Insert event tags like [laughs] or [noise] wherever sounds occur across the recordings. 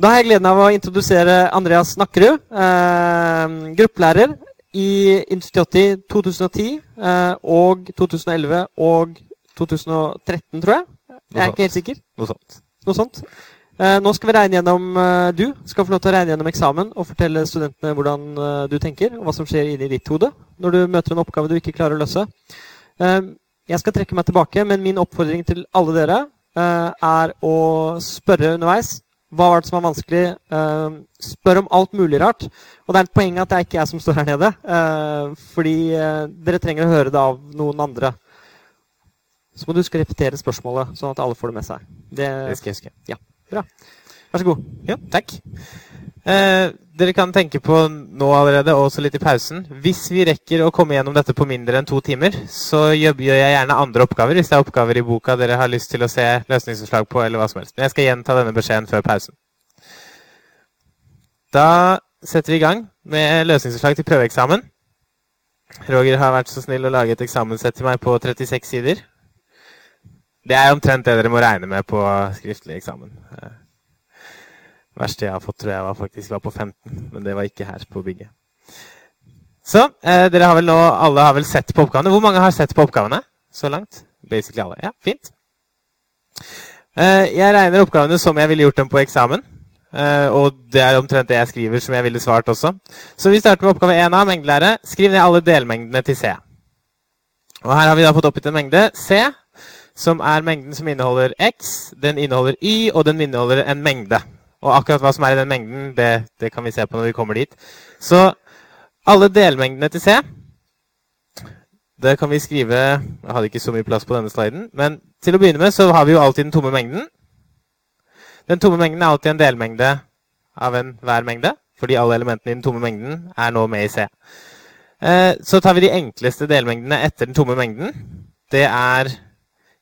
Da har jeg gleden av å introdusere Andreas Nakkerud. Eh, gruppelærer i Institutti 2010 eh, og 2011 og 2013, tror jeg. Jeg er ikke helt sikker. Noe sånt. Noe sånt. Eh, nå skal vi regne gjennom eh, Du skal få lov til å regne gjennom eksamen og fortelle studentene hvordan eh, du tenker, og hva som skjer inni ditt hode når du møter en oppgave du ikke klarer å løse. Eh, jeg skal trekke meg tilbake, men min oppfordring til alle dere er å spørre underveis. Hva var det som var vanskelig? Eh, spør om alt mulig rart. Og det er et poeng at det er ikke jeg som står her nede. eh, fordi eh, dere trenger å høre det av noen andre. Så må du huske å repetere spørsmålet, sånn at alle får det med seg. Det, Det skal jeg huske. ja, bra. Vær så god. Ja, takk. Eh, dere kan tenke på nå allerede, og også litt i pausen. Hvis vi rekker å komme gjennom dette på mindre enn to timer, så gjør jeg gjerne andre oppgaver hvis det er oppgaver i boka dere har lyst til å se løsningsforslag på, eller hva som helst. Men jeg skal gjenta denne beskjeden før pausen. Da setter vi i gang med løsningsforslag til prøveeksamen. Roger har vært så snill å lage et eksamenssett til meg på 36 sider. Det er omtrent det dere må regne med på skriftlig eksamen. Verste jeg har fått, tror jeg var faktisk var på 15, men det var ikke her på bygget. Så eh, dere har vel nå, alle har vel sett på oppgavene. Hvor mange har sett på oppgavene så langt? Basically alle. Ja, fint. Eh, jeg regner oppgavene som jeg ville gjort dem på eksamen. Eh, og det er omtrent det jeg skriver som jeg ville svart også. Så vi starter med oppgave 1A, mengdelære. Skriv ned alle delmengdene til C. Og her har vi da fått oppgitt en mengde C, som er mengden som inneholder X, den inneholder Y, og den inneholder en mengde. Og akkurat hva som er i den mengden, det, det kan vi se på når vi kommer dit. Så alle delmengdene til C det kan vi skrive Jeg hadde ikke så mye plass på denne sliden. Men til å begynne med så har vi jo alltid den tomme mengden. Den tomme mengden er alltid en delmengde av enhver mengde. Fordi alle elementene i den tomme mengden er nå med i C. Eh, så tar vi de enkleste delmengdene etter den tomme mengden. Det er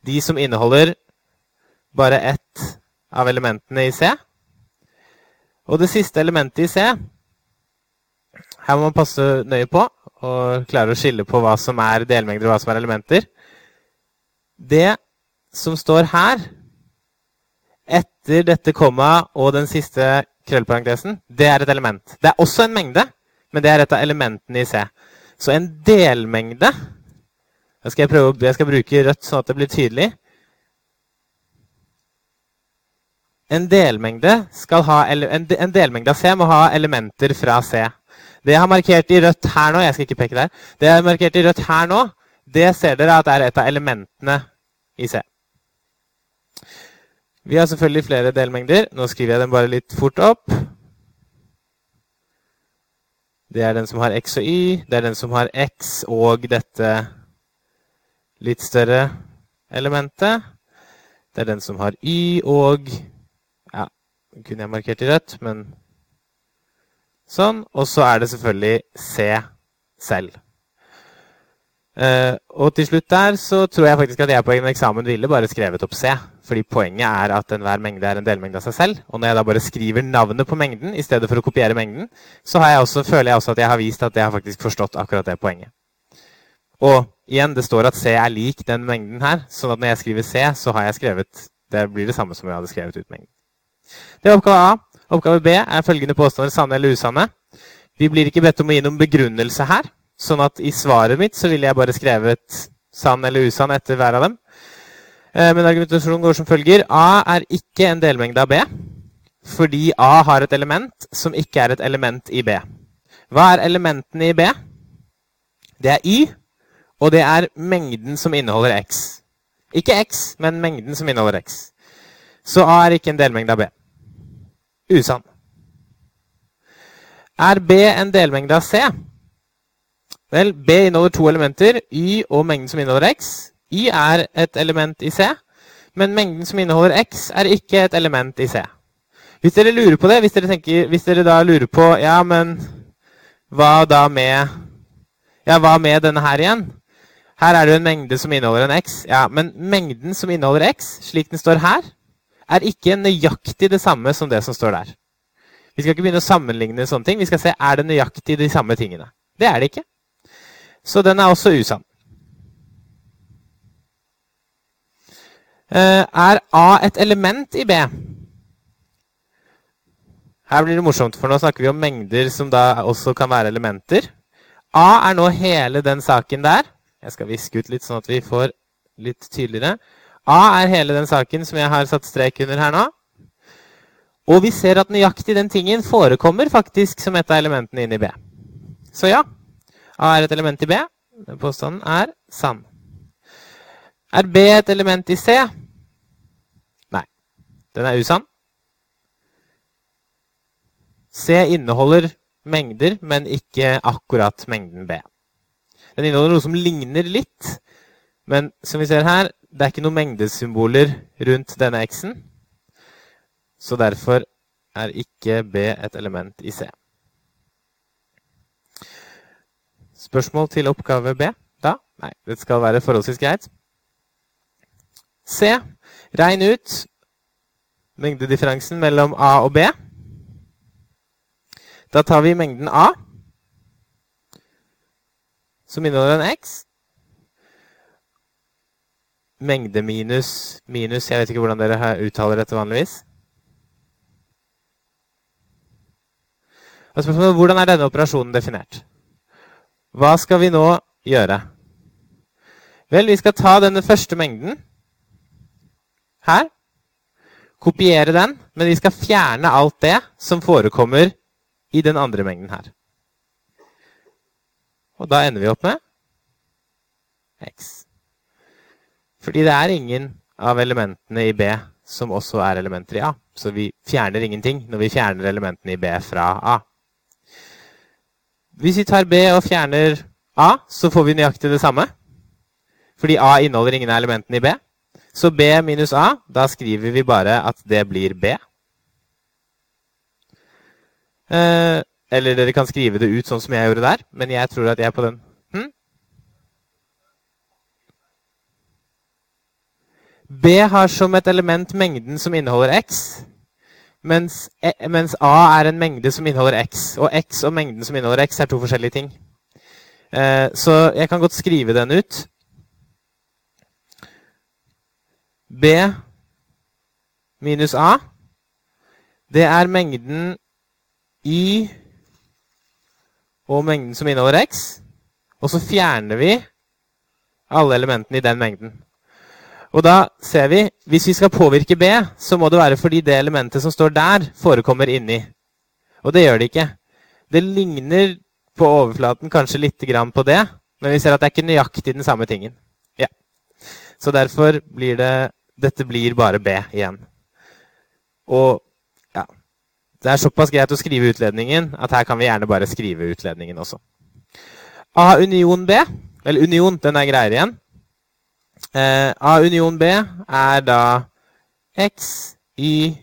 de som inneholder bare ett av elementene i C. Og det siste elementet i C Her må man passe nøye på og klare å skille på hva som er delmengder og hva som er elementer. Det som står her, etter dette komma og den siste krøllparentesen, det er et element. Det er også en mengde, men det er et av elementene i C. Så en delmengde jeg skal prøve jeg skal bruke rødt sånn at det blir tydelig. En delmengde, en en delmengde av C må ha elementer fra C. Det jeg har markert i rødt her nå, jeg skal ikke peke der, det jeg har markert i rødt her nå, det ser dere at er et av elementene i C. Vi har selvfølgelig flere delmengder. Nå skriver jeg dem bare litt fort opp. Det er den som har x og y. Det er den som har x og dette litt større elementet. Det er den som har y og kunne jeg markert i rødt, men sånn. Og så er det selvfølgelig c selv. Uh, og til slutt der så tror jeg faktisk at jeg på en eksamen ville bare skrevet opp C. Fordi poenget er at enhver mengde er en delmengde av seg selv. Og når jeg da bare skriver navnet på mengden i stedet for å kopiere mengden, så jeg også, føler jeg også at jeg har vist at jeg har faktisk forstått akkurat det poenget. Og igjen, det står at C er lik den mengden her. sånn at når jeg skriver C, så har jeg skrevet Det blir det samme som jeg hadde skrevet ut mengden. Det er oppgave A. Oppgave B er følgende påstander sanne eller usanne. Vi blir ikke bedt om å gi noen begrunnelse her. Sånn at i svaret mitt så ville jeg bare skrevet sann eller usann etter hver av dem. Men argumentasjonen går som følger. A er ikke en delmengde av B. Fordi A har et element som ikke er et element i B. Hva er elementene i B? Det er Y, og det er mengden som inneholder X. Ikke X, men mengden som inneholder X. Så A er ikke en delmengde av B. Usann. Er B en delmengde av C? Vel, B inneholder to elementer, Y og mengden som inneholder X. Y er et element i C, men mengden som inneholder X, er ikke et element i C. Hvis dere lurer på det, hvis dere, tenker, hvis dere da lurer på Ja, men hva da med Ja, hva med denne her igjen? Her er det jo en mengde som inneholder en X. Ja, Men mengden som inneholder X, slik den står her, er ikke nøyaktig det samme som det som står der. Vi skal ikke begynne å sammenligne sånne ting. Vi skal se er det nøyaktig de samme tingene. Det er det ikke. Så den er også usann. Er A et element i B? Her blir det morsomt, for nå snakker vi om mengder som da også kan være elementer. A er nå hele den saken der. Jeg skal viske ut litt, sånn at vi får litt tydeligere. A er hele den saken som jeg har satt strek under her nå. Og vi ser at nøyaktig den tingen forekommer faktisk som et av elementene inn i B. Så ja, A er et element i B. Den påstanden er sann. Er B et element i C? Nei. Den er usann. C inneholder mengder, men ikke akkurat mengden B. Den inneholder noe som ligner litt, men som vi ser her, det er ikke noen mengdesymboler rundt denne x-en. Så derfor er ikke B et element i C. Spørsmål til oppgave B? Da? Nei, det skal være forholdsvis greit. C. Regn ut mengdedifferansen mellom A og B. Da tar vi mengden A, som inneholder en x. Mengde minus minus Jeg vet ikke hvordan dere uttaler dette vanligvis. Og spørsmålet hvordan er denne operasjonen definert? Hva skal vi nå gjøre? Vel, vi skal ta denne første mengden her. Kopiere den, men vi skal fjerne alt det som forekommer i den andre mengden her. Og da ender vi opp med x. Fordi det er ingen av elementene i B som også er elementer i A. Så vi fjerner ingenting når vi fjerner elementene i B fra A. Hvis vi tar B og fjerner A, så får vi nøyaktig det samme. Fordi A inneholder ingen av elementene i B. Så B minus A, da skriver vi bare at det blir B. Eh, eller dere kan skrive det ut sånn som jeg gjorde der, men jeg tror at jeg på den. Hm? B har som et element mengden som inneholder x, mens, e, mens, A er en mengde som inneholder x. Og x og mengden som inneholder x, er to forskjellige ting. Eh, så jeg kan godt skrive den ut. B minus A, det er mengden Y og mengden som inneholder X. Og så fjerner vi alle elementene i den mengden. Og da ser vi, hvis vi skal påvirke B, så må det være fordi det elementet som står der, forekommer inni. Og det gjør det ikke. Det ligner på overflaten kanskje litt på det, men vi ser at det er ikke nøyaktig den samme tingen. Ja. Så derfor blir det Dette blir bare B igjen. Og ja det er såpass greit å skrive utledningen at her kan vi gjerne bare skrive utledningen også. A union B, eller union, den er greiere igjen. Eh, A union B er da x, y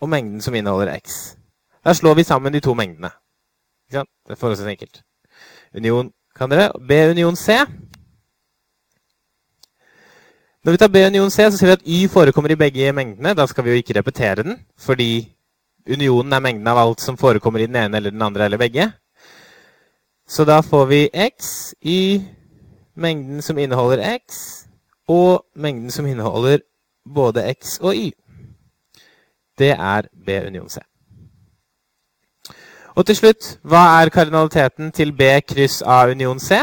og mengden som inneholder x. Da slår vi sammen de to mengdene. Det er forholdsvis enkelt. Union kan dere. B union C. Når vi tar B union C, så ser vi at y forekommer i begge mengdene. Da skal vi jo ikke repetere den, fordi Unionen er mengden av alt som forekommer i den ene eller den andre eller begge. Så da får vi x i mengden som inneholder x, og mengden som inneholder både x og y. Det er B union C. Og til slutt, hva er kardinaliteten til B kryss A union C?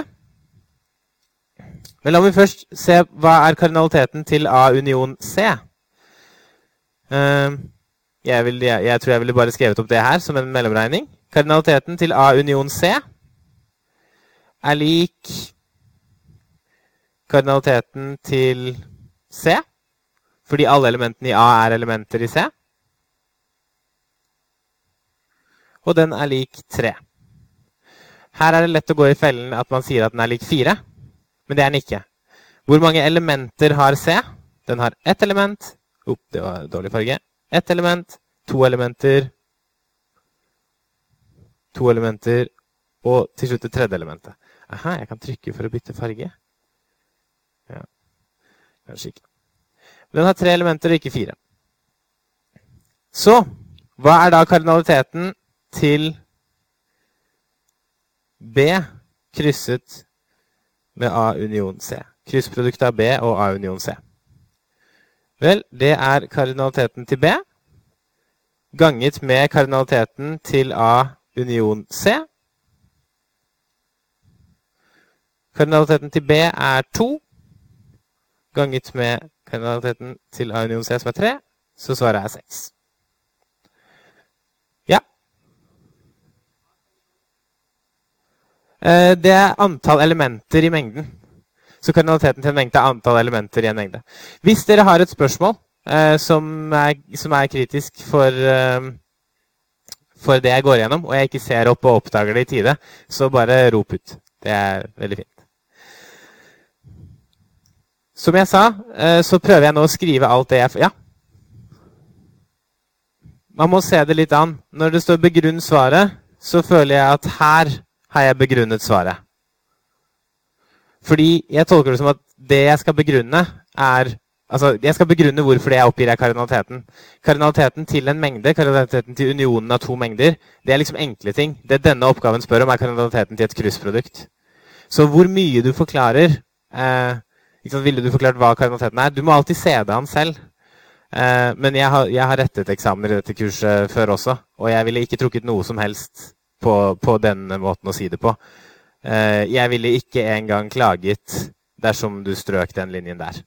Men la meg først se hva er kardinaliteten til A union C. Uh, jeg, vil, jeg, jeg, tror jeg ville bare skrevet opp det her som en mellomregning. Kardinaliteten til A union C er lik kardinaliteten til C, fordi alle elementene i A er elementer i C. Og den er lik 3. Her er det lett å gå i fellen at man sier at den er lik 4, men det er den ikke. Hvor mange elementer har C? Den har ett element. Opp, det var dårlig farge ett element, to elementer, to elementer og til slutt det tredje elementet. Aha, jeg kan trykke for å bytte farge. Kanskje ikke. Men den har tre elementer og ikke fire. Så hva er da kardinaliteten til B krysset med A union C? Kryssproduktet av B og A union C. Vel, det er kardinaliteten til B. ganget med kardinaliteten til A union C. Kardinaliteten til B er 2, ganget med kardinaliteten til A C, som er 3. Så svaret er 6. Ja. Eh, det er antall elementer i mengden. Så kardinaliteten til en mengde er antall elementer i en mengde. Hvis dere har et spørsmål eh, som, er, som, er, kritisk for, eh, for det jeg går gjennom, og jeg ikke ser opp og oppdager det i tide, så bare rop ut. Det er veldig fint. Som jeg sa, eh, så prøver jeg nå å skrive alt det jeg Ja? Man må se det litt an. Når det står 'begrunn svaret', så føler jeg at her har jeg begrunnet svaret. Fordi jeg tolker det som at det jeg skal begrunne, er Altså, Jeg skal begrunne hvorfor det jeg oppgir, er kardinaliteten. Kardinaliteten til en mengde, kardinaliteten til unionen av to mengder, det er liksom enkle ting. Det denne oppgaven spør om, er kardinaliteten til et kryssprodukt. Så hvor mye du forklarer eh, Ville du forklart hva kardinaliteten er? Du må alltid se det an selv. Eh, men jeg har, jeg har, rettet eksamener i dette kurset før også, og jeg ville ikke trukket noe som helst på, på denne måten å si det på. Eh, jeg ville ikke engang klaget dersom du strøk den linjen der.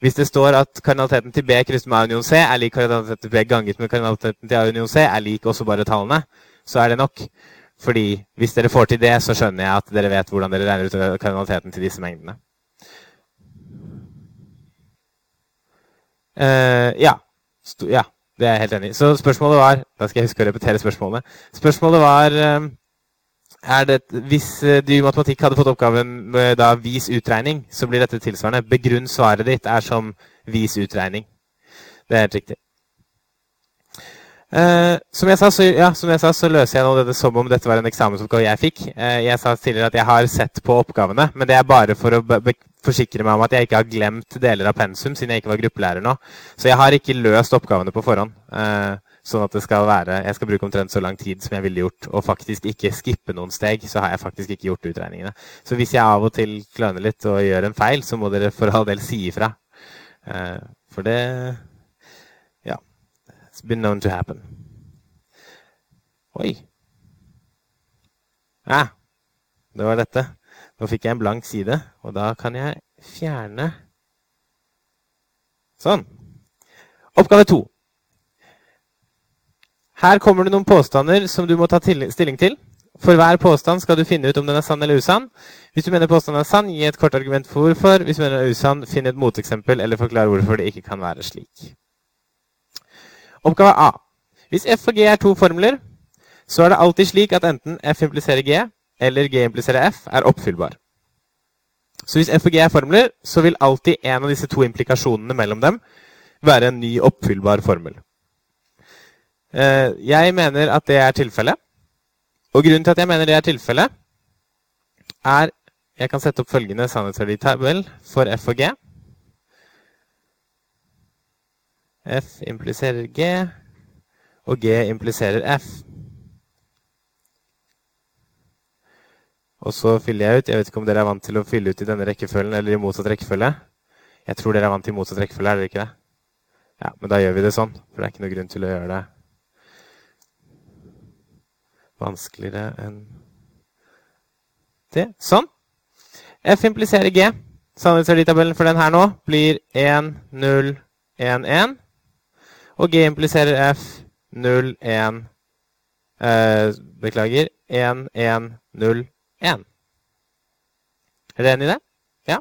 Hvis det står at kardinaliteten til B krysset med A union C er lik kardinaliteten til B ganget med kardinaliteten til A union C er lik også bare tallene, så er det nok. Fordi hvis dere får til det, så skjønner jeg at dere vet hvordan dere regner ut kardinaliteten til disse mengdene. Uh, ja. ja. Det er jeg helt enig i. Så spørsmålet var Da skal jeg huske å repetere spørsmålet. Spørsmålet var er det, hvis eh, du i matematikk hadde fått oppgaven med da, vis utregning, så blir dette tilsvarende. Begrunn svaret ditt er som vis utregning. Det er helt riktig. Uh, som, jeg sa, så, ja, som, jeg sa, så, løser jeg nå dette som om dette var en eksamensoppgave jeg fikk. Uh, jeg sa tidligere at jeg har sett på oppgavene, men det er bare for å forsikre meg om at jeg ikke har glemt deler av pensum, siden jeg ikke var gruppelærer nå. Så jeg har ikke løst oppgavene på forhånd. Uh, sånn at det skal være, jeg skal bruke omtrent så lang tid som jeg ville gjort, og faktisk ikke skippe noen steg, så har jeg faktisk ikke gjort utregningene. Så hvis jeg av og til kløner litt og gjør en feil, så må dere for all del si ifra. for det It's been known to happen. Oi. Ja, det var dette. Nå fikk jeg en blank side, og da kan jeg fjerne Sånn. Oppgave to. Her kommer det noen påstander som du må ta stilling til. For hver påstand skal du finne ut om den er sann eller usann. Hvis du mener påstanden er sann, gi et kort argument for hvorfor. Hvis du mener den er usann, finn et moteksempel eller forklar hvorfor det ikke kan være slik. Oppgave A. Hvis f og g er to formler, så er det alltid slik at enten f impliserer g eller g impliserer f er oppfyllbar. Så hvis f og g er formler, så vil alltid en av disse to implikasjonene mellom dem være en ny oppfyllbar formel. Eh, jeg mener at det er tilfellet. Og grunnen til at jeg mener det er tilfellet, er Jeg kan sette opp følgende sannhetsverditabell for f og g. F impliserer G, og G impliserer F. Og så fyller jeg ut. Jeg vet ikke om dere er vant til å fylle ut i denne rekkefølgen eller i motsatt rekkefølge. Jeg tror dere er vant til motsatt rekkefølge, er dere ikke det? Ja, men da gjør vi det sånn, for det er ikke noe grunn til å gjøre det vanskeligere enn det. Sånn. F impliserer G. Sannhetsverditabellen for den her nå blir 1, 0, 1, 1. Og G impliserer F 0, 1 eh, Beklager. 1, 1, 0, 1. Er dere enig i det? Ja?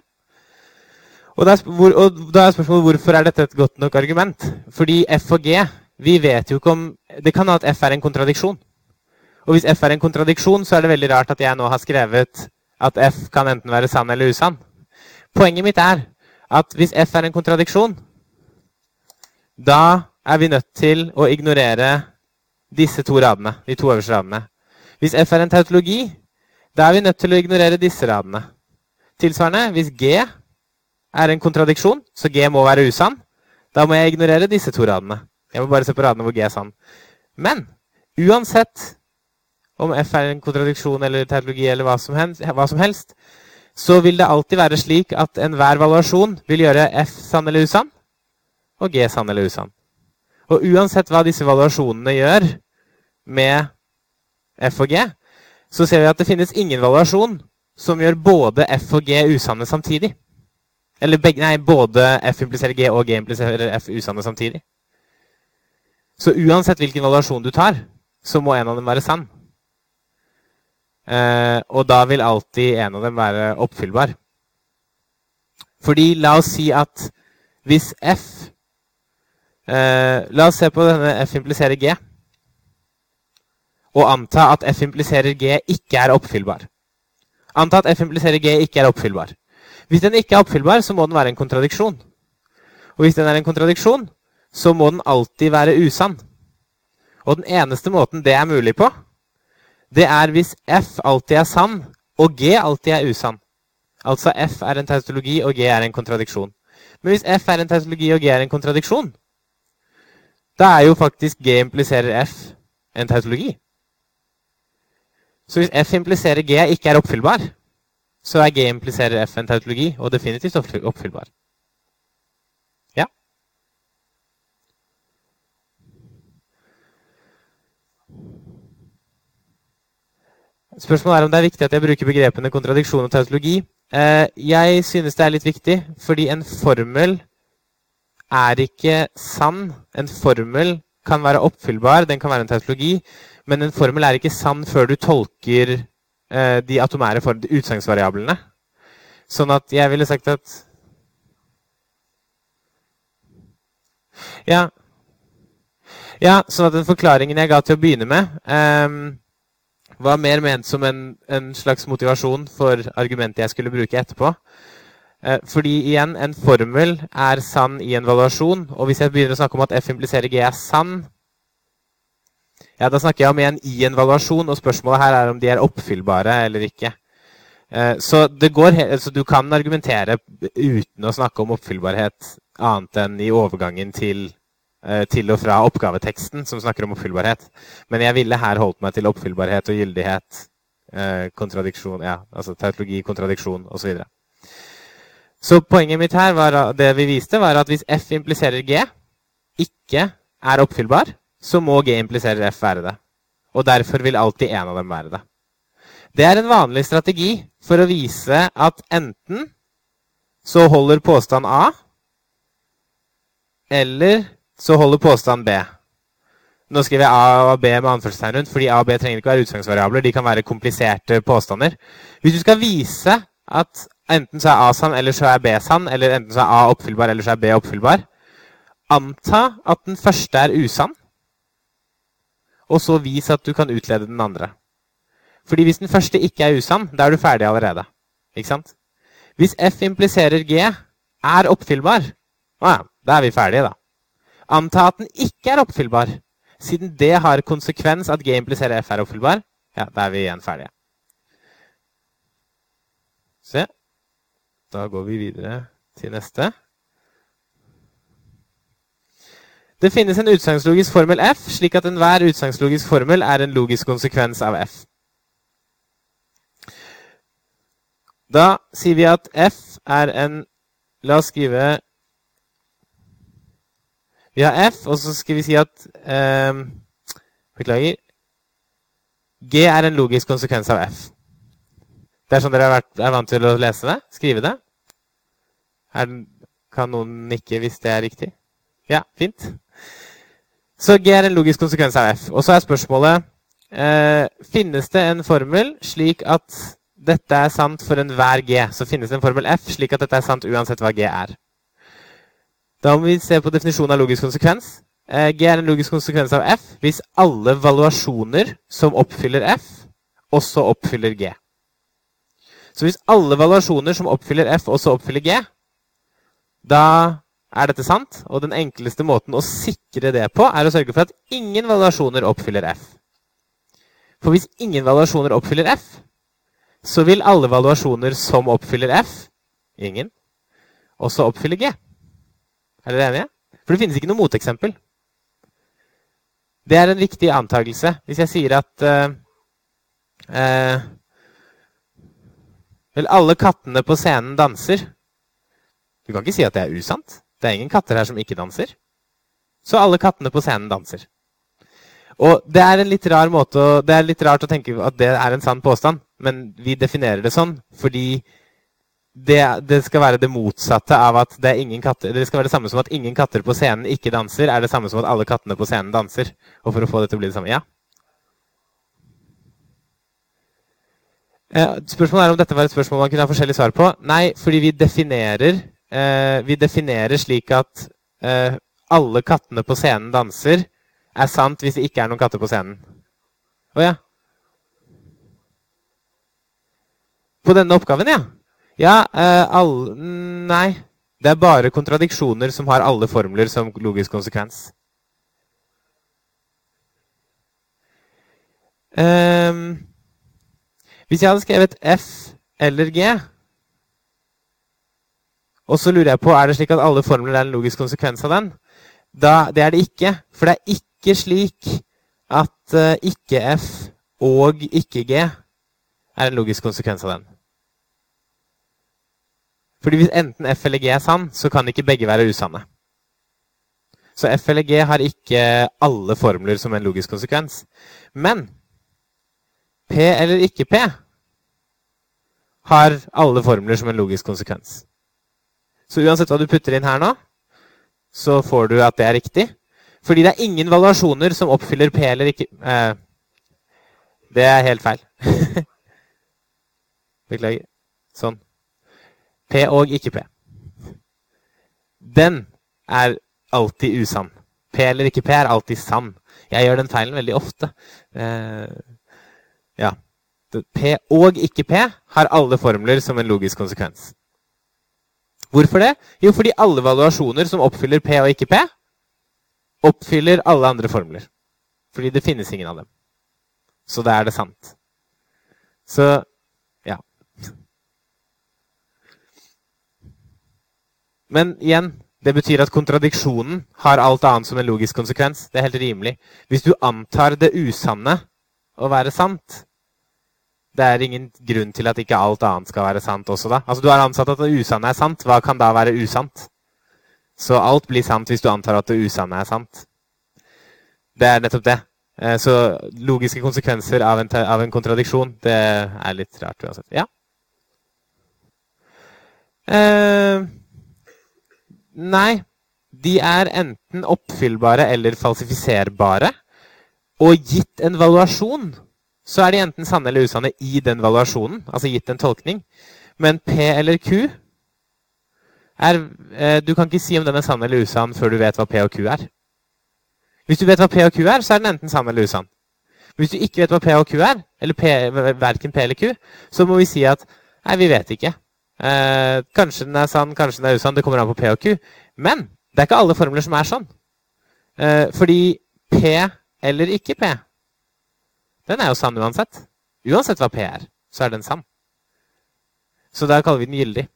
Og, er, hvor, og da er spørsmålet hvorfor er dette et godt nok argument? Fordi F og G vi vet jo ikke om Det kan hende at F er en kontradiksjon. Og hvis F er en kontradiksjon, så er det veldig rart at jeg nå har skrevet at F kan enten være sann eller usann. Poenget mitt er at hvis F er en kontradiksjon, da er vi nødt til å ignorere disse to radene, de to øverste radene. Hvis F er en tautologi, da er vi nødt til å ignorere disse radene. Tilsvarende, hvis G er en kontradiksjon, så G må være usann, da må jeg ignorere disse to radene. Jeg må bare se på radene hvor G er sann. Men uansett om F er en kontradiksjon eller tautologi eller hva som, helst, hva som helst, så vil det alltid være slik at enhver valuasjon vil gjøre F sann eller usann, og G sann eller usann. Og uansett hva disse valuasjonene gjør med f og g, så ser vi at det finnes ingen valuasjon som gjør både f og g usanne samtidig. Eller begge, nei, både f impliserer g og g impliserer f usanne samtidig. Så uansett hvilken valuasjon du tar, så må en av dem være sann. Eh, og da vil alltid en av dem være oppfyllbar. Fordi la oss si at hvis f eh, La oss se på denne f impliserer g. Og anta at f impliserer g ikke er oppfyllbar. Anta at f impliserer g ikke er oppfyllbar. Hvis den ikke er oppfyllbar, så må den være en kontradiksjon. Og hvis den er en kontradiksjon, så må den alltid være usann. Og den eneste måten det er mulig på, det er hvis f alltid er sann, og g alltid er usann. Altså f er en tautologi, og g er en kontradiksjon. Men hvis f er en tautologi, og g er en kontradiksjon, da er jo faktisk g impliserer f en tautologi. Så hvis f impliserer g ikke er oppfyllbar, så er g impliserer f en tautologi, og definitivt oppfyllbar. Ja? Spørsmålet er om det er viktig at jeg bruker begrepene kontradiksjon og tautologi. Eh, jeg synes det er litt viktig, fordi en formel er ikke sann. En formel kan være oppfyllbar, den kan være en tautologi, men en formel er ikke sann før du tolker eh, de atomære utsagnsvariablene. Sånn at jeg ville sagt at Ja. ja sånn at den forklaringen jeg ga til å begynne med, eh, var mer ment som en, en, slags motivasjon for argumentet jeg skulle bruke etterpå. Eh, fordi igjen, en formel er sann i en valuasjon. Og hvis jeg begynner å snakke om at F impliserer G er sann, ja, da snakker jeg om en i en valuasjon, og spørsmålet her er om de er oppfyllbare eller ikke. Eh, så, går, så du kan argumentere uten å snakke om oppfyllbarhet annet enn i overgangen til Eh, til og fra oppgaveteksten som snakker om oppfyllbarhet. Men jeg ville her holdt meg til oppfyllbarhet og gyldighet, kontradiksjon, ja, altså tautologi, kontradiksjon osv. Så, poenget mitt her, var, det vi viste, var at hvis F impliserer G ikke er oppfyllbar, så må G implisere F være det. Og derfor vil alltid en av dem være det. Det er en vanlig strategi for å vise at enten så holder påstand A, eller så holder påstand B. Nå skriver jeg A og B med anførselstegn rundt, fordi A og B trenger ikke være utsagnsvariabler. De kan være kompliserte påstander. Hvis du skal vise at enten så er A sann, eller så er B sann, eller enten så er A oppfyllbar, eller så er B oppfyllbar, anta at den første er usann, og så vis at du kan utlede den andre. Fordi hvis den første ikke er usann, da er du ferdig allerede. Ikke sant? Hvis F impliserer G er oppfyllbar, ja, da er vi ferdige, da. Anta at den ikke er oppfyllbar. Siden det har konsekvens at G impliserer F er oppfyllbar, ja, da er vi igjen ferdige. Se. Da går vi videre til neste. Det finnes en utsagnslogisk formel F, slik at enhver utsagnslogisk formel er en logisk konsekvens av F. Da sier vi at F er en La oss skrive vi har F, og så skal vi si at eh, Beklager. G er en logisk konsekvens av F. Det er sånn dere er vant til å lese det? Skrive det? Er, kan noen nikke hvis det er riktig? Ja, fint. Så G er en logisk konsekvens av F. Og så er spørsmålet eh, Finnes det en formel slik at dette er sant for enhver G? Så finnes det en formel F slik at dette er sant uansett hva G er. Da må vi se på definisjonen av logisk konsekvens. Eh, G er en logisk konsekvens av F hvis alle valuasjoner som oppfyller F, også oppfyller G. Så hvis alle valuasjoner som oppfyller F, også oppfyller G, da er dette sant. Og den enkleste måten å sikre det på, er å sørge for at ingen valuasjoner oppfyller F. For hvis ingen valuasjoner oppfyller F, så vil alle valuasjoner som oppfyller F, ingen, også oppfylle G. Er dere enige? For det finnes ikke noe moteksempel. Det er en viktig antakelse. Hvis jeg sier at uh, uh, Vel, alle kattene på scenen danser. Du kan ikke si at det er usant. Det er ingen katter her som ikke danser. Så alle kattene på scenen danser. Og det er en litt rar måte det er litt rart å tenke at det er en sann påstand, men vi definerer det sånn fordi det, det, skal være det motsatte av at det er ingen katter Det skal være det samme som at ingen katter på scenen ikke danser, er det samme som at alle kattene på scenen danser. Og for å få det til å bli det samme Ja? Eh, spørsmålet er om dette var et spørsmål man kunne ha forskjellig svar på. Nei, fordi vi definerer, vi definerer slik at eh, alle kattene på scenen danser, er sant hvis det ikke er noen katter på scenen. Å ja. På denne oppgaven, ja. Ja, eh, alle Nei. Det er bare kontradiksjoner som har alle formler som logisk konsekvens. Um, hvis jeg hadde skrevet F eller G Og så lurer jeg på er det slik at alle formler er en logisk konsekvens av den. Da, det er det ikke. For det er ikke slik at uh, ikke F og ikke G er en logisk konsekvens av den. Fordi hvis enten F eller G er sann, så kan ikke begge være usanne. Så F eller G har ikke alle formler som en logisk konsekvens. Men P eller ikke P har alle formler som en logisk konsekvens. Så uansett hva du putter inn her nå, så får du at det er riktig. Fordi det er ingen valuasjoner som oppfyller P eller ikke eh, Det er helt feil. [laughs] Beklager. Sånn. P og ikke P. Den er alltid usann. P eller ikke P er alltid sann. Jeg gjør den feilen veldig ofte. Eh, ja. P og ikke P har alle formler som en logisk konsekvens. Hvorfor det? Jo, fordi alle valuasjoner som oppfyller P og ikke P, oppfyller alle andre formler. Fordi det finnes ingen av dem. Så da er det sant. Så ja. Men igjen, det betyr at kontradiksjonen har alt annet som en logisk konsekvens. Det er helt rimelig. Hvis du antar det usanne å være sant, det er ingen grunn til at ikke alt annet skal være sant også, da. Altså, Du har ansatt at det usanne er sant. Hva kan da være usant? Så alt blir sant hvis du antar at det usanne er sant. Det er nettopp det. Eh, så logiske konsekvenser av en, av en kontradiksjon, det er litt rart uansett. Ja? Eh, nei. De er enten oppfyllbare eller falsifiserbare. Og gitt en valuasjon så er de enten sanne eller usanne i den valuasjonen, altså gitt en tolkning. Men P eller Q er eh, Du kan ikke si om den er sann eller usann før du vet hva P og Q er. Hvis du vet hva P og Q er, så er den enten sann eller usann. Hvis du ikke vet hva P og Q er, eller P, verken P eller Q, så må vi si at nei, vi vet ikke. Eh, kanskje den er sann, kanskje den er usann. Det kommer an på P og Q. Men det er ikke alle formler som er sånn. Eh, fordi P eller ikke P den er jo sann uansett. Uansett hva P er, så er den sann. Så da kaller vi den gyldig.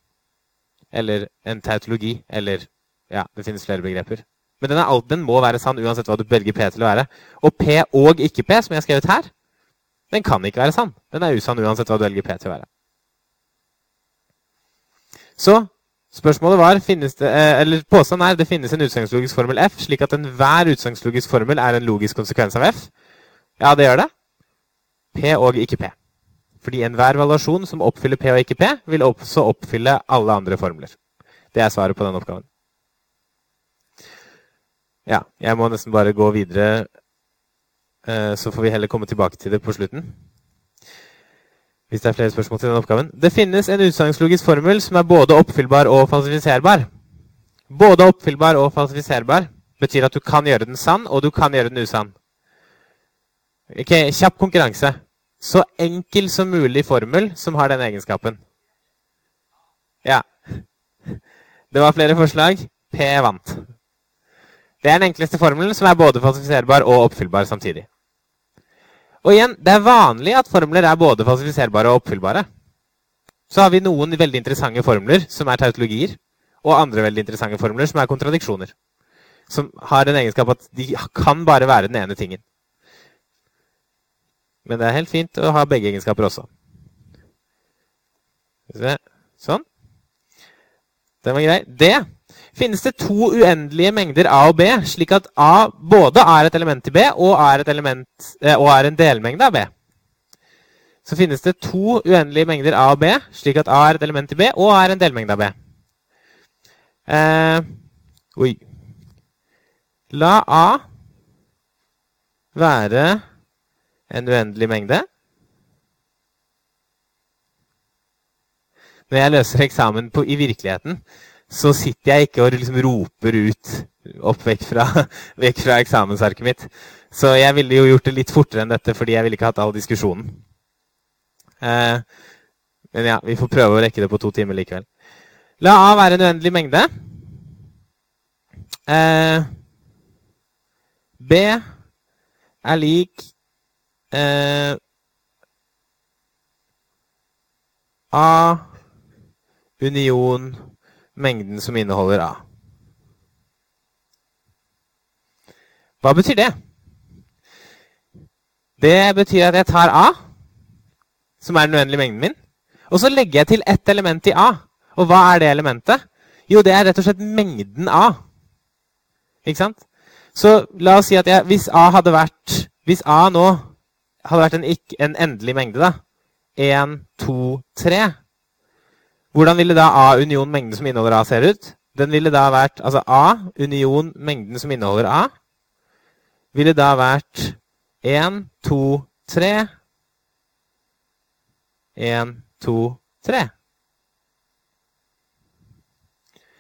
Eller en tautologi. Eller Ja, det finnes flere begreper. Men den, alt, den, må være sann uansett hva du velger P til å være. Og P og ikke P, som jeg har skrevet her, den kan ikke være sann. Den er usann uansett hva du velger P til å være. Så spørsmålet var finnes det, eh, eller Påstanden er det finnes en utsagnslogisk formel F, slik at enhver utsagnslogisk formel er en logisk konsekvens av F. Ja, det gjør det. P og ikke P. Fordi enhver valuasjon som oppfyller P og ikke P, vil også oppfylle alle andre formler. Det er svaret på den oppgaven. Ja, jeg må nesten bare gå videre, eh, så får vi heller komme tilbake til det på slutten. Hvis det er flere spørsmål til den oppgaven. Det finnes en utsagnslogisk formel som er både oppfyllbar og falsifiserbar. Både oppfyllbar og falsifiserbar betyr at du kan gjøre den sann, og du kan gjøre den usann. Ok, Kjapp konkurranse så enkel som mulig formel som har den egenskapen. Ja. Det var flere forslag. P vant. Det er den enkleste formelen som er både falsifiserbar og oppfyllbar samtidig. Og igjen, det er vanlig at formler er både falsifiserbare og oppfyllbare. Så har vi noen veldig interessante formler som er tautologier, og andre veldig interessante formler som er kontradiksjoner. Som har den egenskap at de kan bare være den ene tingen. Men det er helt fint å ha begge egenskaper også. Sånn. Den var grei. D. finnes det to uendelige mengder A og B, slik at A både er et element i B og er, element, eh, og er en delmengde av B. Så finnes det to uendelige mengder A og B, slik at A er et element i B og er en delmengde av B. Eh, oi. La A være en uendelig mengde. Når jeg løser eksamen på, i virkeligheten, så sitter jeg ikke og liksom roper ut opp vekk fra, [laughs] vekk fra, eksamensarket mitt. Så jeg ville jo gjort det litt fortere enn dette, fordi jeg ville ikke hatt all diskusjonen. Eh, men ja, vi får prøve å rekke det på to timer likevel. La A være en uendelig mengde. Eh, B er lik eh, A union mengden som inneholder A. Hva betyr det? Det betyr at jeg tar A, som er den uendelige mengden min, og så legger jeg til ett element i A. Og hva er det elementet? Jo, det er rett og slett mengden A. Ikke sant? Så la oss si at jeg, hvis A hadde vært Hvis A nå hadde vært en, en endelig mengde, da 1, 2, 3 hvordan ville da A union mengden som inneholder A, ser ut? Den ville da vært Altså A union mengden som inneholder A, ville da vært 1, 2, 3 1, 2, 3.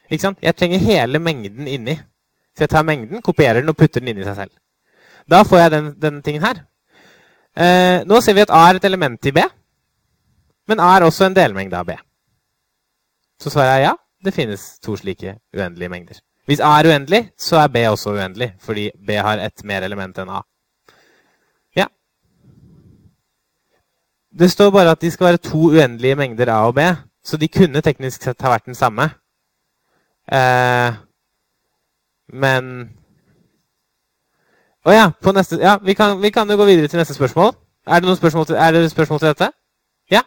Ikke sant? Jeg trenger hele mengden inni. Så jeg tar mengden, kopierer den og putter den inni seg selv. Da får jeg den, denne tingen her. Eh, nå ser vi at A er et element i B, men A er også en delmengde av B. Så svarer jeg ja. Det finnes to slike uendelige mengder. Hvis A er uendelig, så er B også uendelig, fordi B har ett mer element enn A. Ja. Det står bare at de skal være to uendelige mengder A og B, så de kunne teknisk sett ha vært den samme. Eh, men Å ja, neste, ja vi, kan, vi, kan, jo gå videre til neste spørsmål. Er det noen spørsmål til, er det spørsmål til dette? Ja?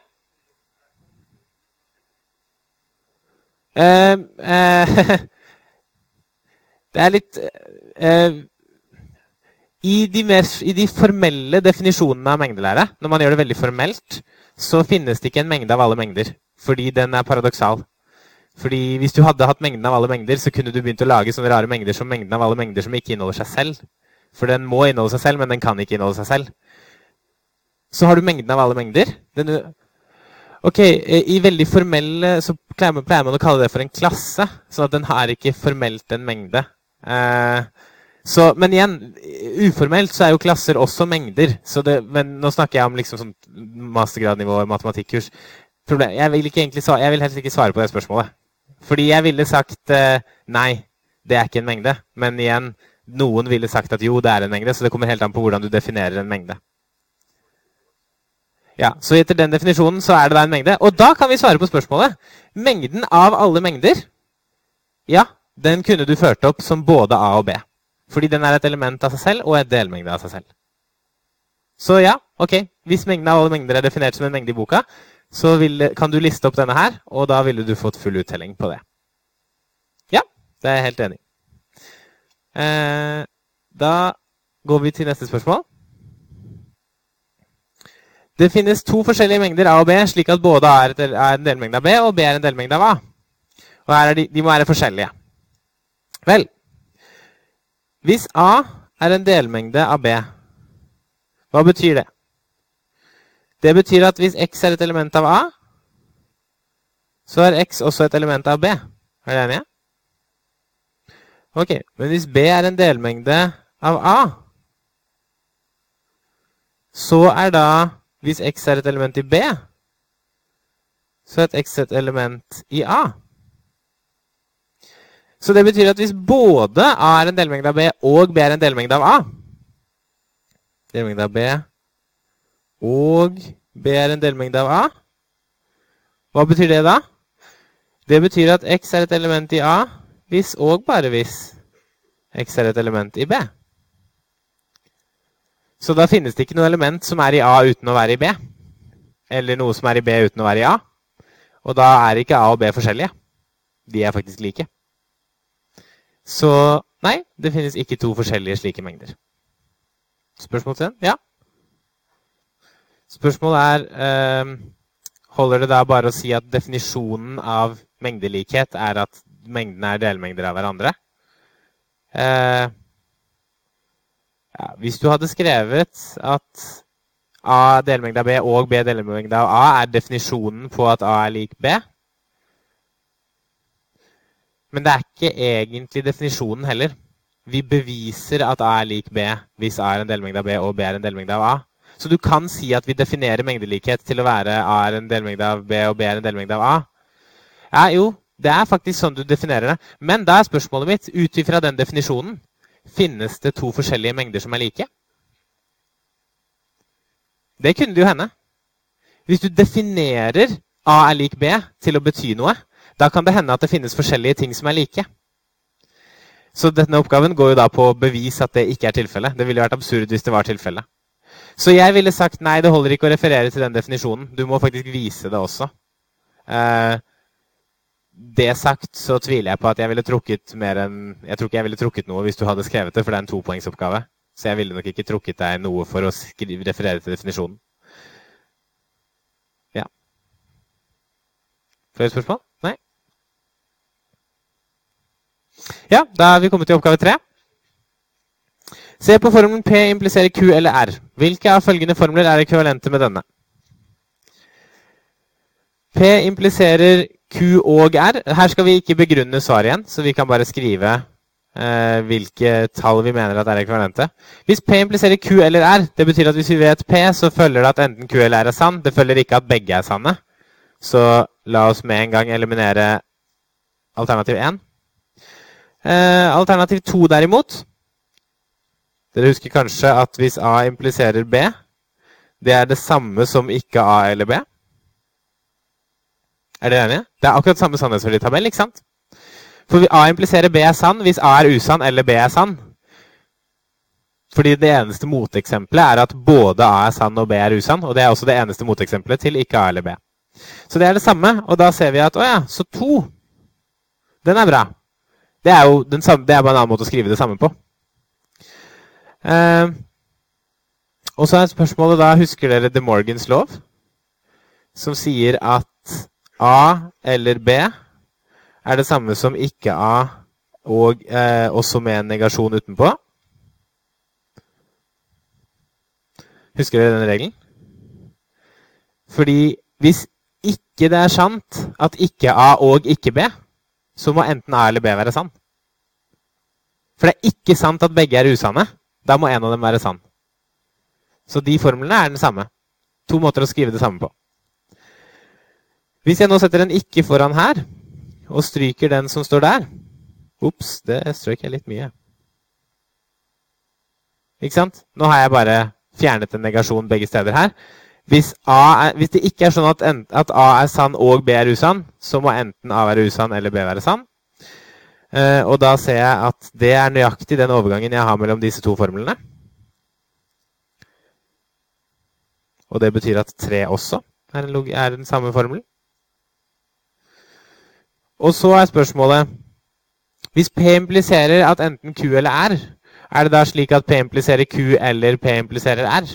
Eh, eh, [laughs] det er litt eh, i, de mer, I de formelle definisjonene av mengdelære, når man gjør det veldig formelt, så finnes det ikke en mengde av alle mengder. Fordi den er paradoksal. Fordi Hvis du hadde hatt mengden av alle mengder, så kunne du begynt å lage sånne rare mengder som mengden av alle mengder som ikke inneholder seg selv. For den må inneholde seg selv, men den kan ikke inneholde seg selv. Så har du mengden av alle mengder. Den, Ok, I veldig formell så pleier man, pleier man, å kalle det for en klasse. Sånn at den har ikke formelt en mengde. Eh, så, men igjen, uformelt så er jo klasser også mengder. Det, men nå snakker jeg om liksom sånn mastergradnivå matematikkurs. Problem, jeg, vil egentlig, jeg vil helst ikke svare på det spørsmålet. Fordi jeg ville sagt eh, nei, det er ikke en mengde. Men igjen, noen ville sagt at jo, det er en mengde. Så det kommer helt an på hvordan du definerer en mengde. Ja, Så etter den definisjonen så er det da en mengde. Og da kan vi svare på spørsmålet. Mengden av alle mengder, ja, den kunne du ført opp som både A og B. Fordi den er et element av seg selv og et delmengde av seg selv. Så ja, ok. Hvis mengden av alle mengder er definert som en mengde i boka, så vil, kan du liste opp denne her, og da ville du fått full uttelling på det. Ja, det er jeg helt enig i. Eh, da går vi til neste spørsmål. Det finnes to forskjellige mengder A og B, slik at både A er en delmengde av B og B er en delmengde av A. Og de, de må være forskjellige. Vel, hvis A er en delmengde av B, hva betyr det? Det betyr at hvis X er et element av A, så er X også et element av B. Er dere enige? Ok, men hvis B er en delmengde av A, så er da hvis x er et element i B, så er et x et element i A. Så det betyr at hvis både A er en delmengde av B og B er en delmengde av A Delmengde av B og B er en delmengde av A Hva betyr det da? Det betyr at x er et element i A hvis og bare hvis x er et element i B. Så da finnes det ikke noe element som er i A uten å være i B. Eller noe som er i B uten å være i A. Og da er ikke A og B forskjellige. De er faktisk like. Så nei, det finnes ikke to forskjellige slike mengder. Spørsmål til den? Ja? Spørsmålet er eh, Holder det da bare å si at definisjonen av mengdelikhet er at mengdene er delmengder av hverandre? Eh, ja, hvis du hadde skrevet at A delmengde av B og B delmengde av A er definisjonen på at A er lik B Men det er ikke egentlig definisjonen heller. Vi beviser at A er lik B hvis A er en delmengde av B og B er en delmengde av A. Så du kan si at vi definerer mengdelikhet til å være A er en delmengde av B og B er en delmengde av A. Ja, jo, det er faktisk sånn du definerer det. Men da er spørsmålet mitt, ut ifra den definisjonen, finnes det to forskjellige mengder som er like? Det kunne det jo hende. Hvis du definerer A er lik B til å bety noe, da kan det hende at det finnes forskjellige ting som er like. Så denne oppgaven går jo da på å bevise at det ikke er tilfellet. Det ville vært absurd hvis det var tilfellet. Så jeg ville sagt nei, det holder ikke å referere til den definisjonen. Du må faktisk vise det også. Eh, det sagt så tviler jeg på at jeg ville trukket mer enn Jeg tror ikke jeg ville trukket noe hvis du hadde skrevet det, for det er en topoengsoppgave. Så jeg ville nok ikke trukket deg noe for å skrive, referere til definisjonen. Ja. Flere spørsmål? Nei? Ja, da er vi kommet til oppgave tre. Se på formelen P impliserer Q eller R. Hvilke av følgende formler er ekvivalente med denne? P impliserer Q og R. Her skal vi ikke begrunne svaret igjen, så vi kan bare skrive eh, hvilke tall vi mener at er ekvivalente. Hvis P impliserer Q eller R, det betyr at hvis vi vet P, så følger det at enten Q eller R er sann. Det følger ikke at begge er sanne. Så la oss med en gang eliminere alternativ 1. Eh, alternativ 2 derimot dere husker kanskje at hvis A impliserer B, det er det samme som ikke A eller B? Er dere enige? Det er akkurat samme sannhetsverditabell, ikke sant? For A impliserer B er sann hvis A er usann eller B er sann. Fordi det eneste moteksempelet er at både A er sann og B er usann. Og det er også det eneste moteksempelet til ikke A eller B. Så det er det samme, og da ser vi at å ja, så to, den er bra. Det er jo samme, det er bare en annen måte å skrive det samme på. Eh, og så er spørsmålet da Husker dere De Morgans lov? Som sier at A eller B er det samme som ikke A og eh, også med en negasjon utenpå. Husker dere den regelen? Fordi hvis ikke det er sant at ikke A og ikke B, så må enten A eller B være sann. For det er ikke sant at begge er usanne. Da må en av dem være sann. Så de formlene er den samme. To måter å skrive det samme på. Hvis jeg nå setter en ikke foran her, og stryker den som står der Ops, det strøk jeg litt mye. Ikke sant? Nå har jeg bare fjernet en negasjon begge steder her. Hvis, er, hvis det ikke er sånn at, at, A er sann og B er usann, så må enten A være usann eller B være sann. Uh, og da ser jeg at det er nøyaktig den overgangen jeg har mellom disse to formlene. Og det betyr at 3 også er, en, er den samme formelen. Og så er spørsmålet Hvis P impliserer at enten Q eller R, er det da slik at P impliserer Q eller P impliserer R?